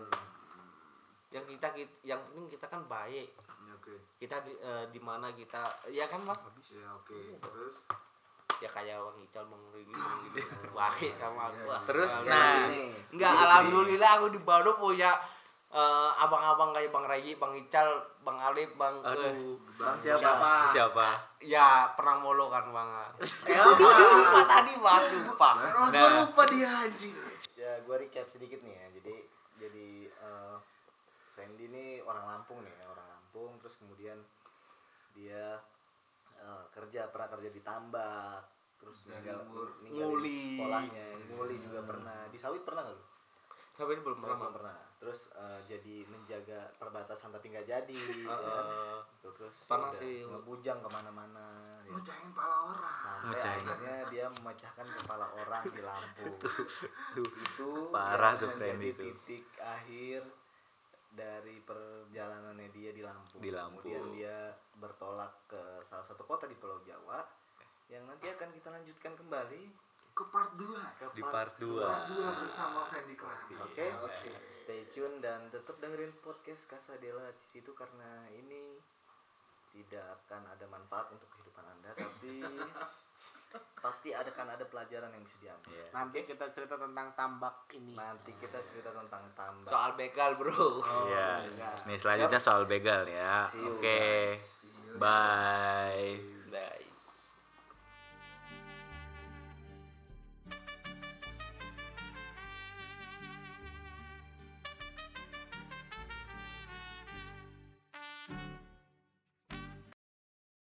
Yang kita kit- yang penting kita kan baik Iya, Oke. kita di, eh, di mana kita ya kan bang Iya, oke. Terus ya kayak bang Ical bang Rigi bang gitu baik sama aku ah. Terus, Alhamdulillah. nah, Enggak, alhamdulillah aku di Bandung punya eh, abang-abang kayak Bang Regi, Bang Ical, Bang Alif, Bang eh, Aduh. Bang siapa Siapa? ya pernah molo kan Bang. Eh, lupa tadi Bang, lupa. Nah, lupa dia anjing ya gua recap sedikit nih ya jadi jadi eh Fendi ini orang Lampung nih ya, orang Lampung terus kemudian dia eh, kerja pernah kerja di tambak terus Dari ninggal, umur. ninggalin Nguli. sekolahnya nguli juga pernah di sawit pernah nggak lu ini belum Sawit pernah. pernah terus eh, jadi menjaga perbatasan tapi nggak jadi ya kan? Tuh, terus pernah sih. ngebujang ke mana-mana ya. mecahin pala orang. sampai Mecahin. akhirnya dia memecahkan kepala orang di Lampung itu Parah tuh, menjadi itu. titik akhir dari perjalanannya dia di Lampung. Di Lampung. Kemudian dia bertolak ke salah satu kota di Pulau Jawa yang nanti akan kita lanjutkan kembali Ke part 2. ke di part 2. Part 2 bersama Fendi Klan. Oke, Oke. stay tune dan tetap dengerin podcast Kasadela di situ karena ini tidak akan ada manfaat untuk kehidupan anda, tapi pasti ada kan ada pelajaran yang bisa diambil. Iya. Nanti kita cerita tentang tambak ini. Nanti kita cerita tentang tambak. Soal begal, Bro. Iya. begal. Nih selanjutnya soal begal ya. Oke. guys. Bye. Bye.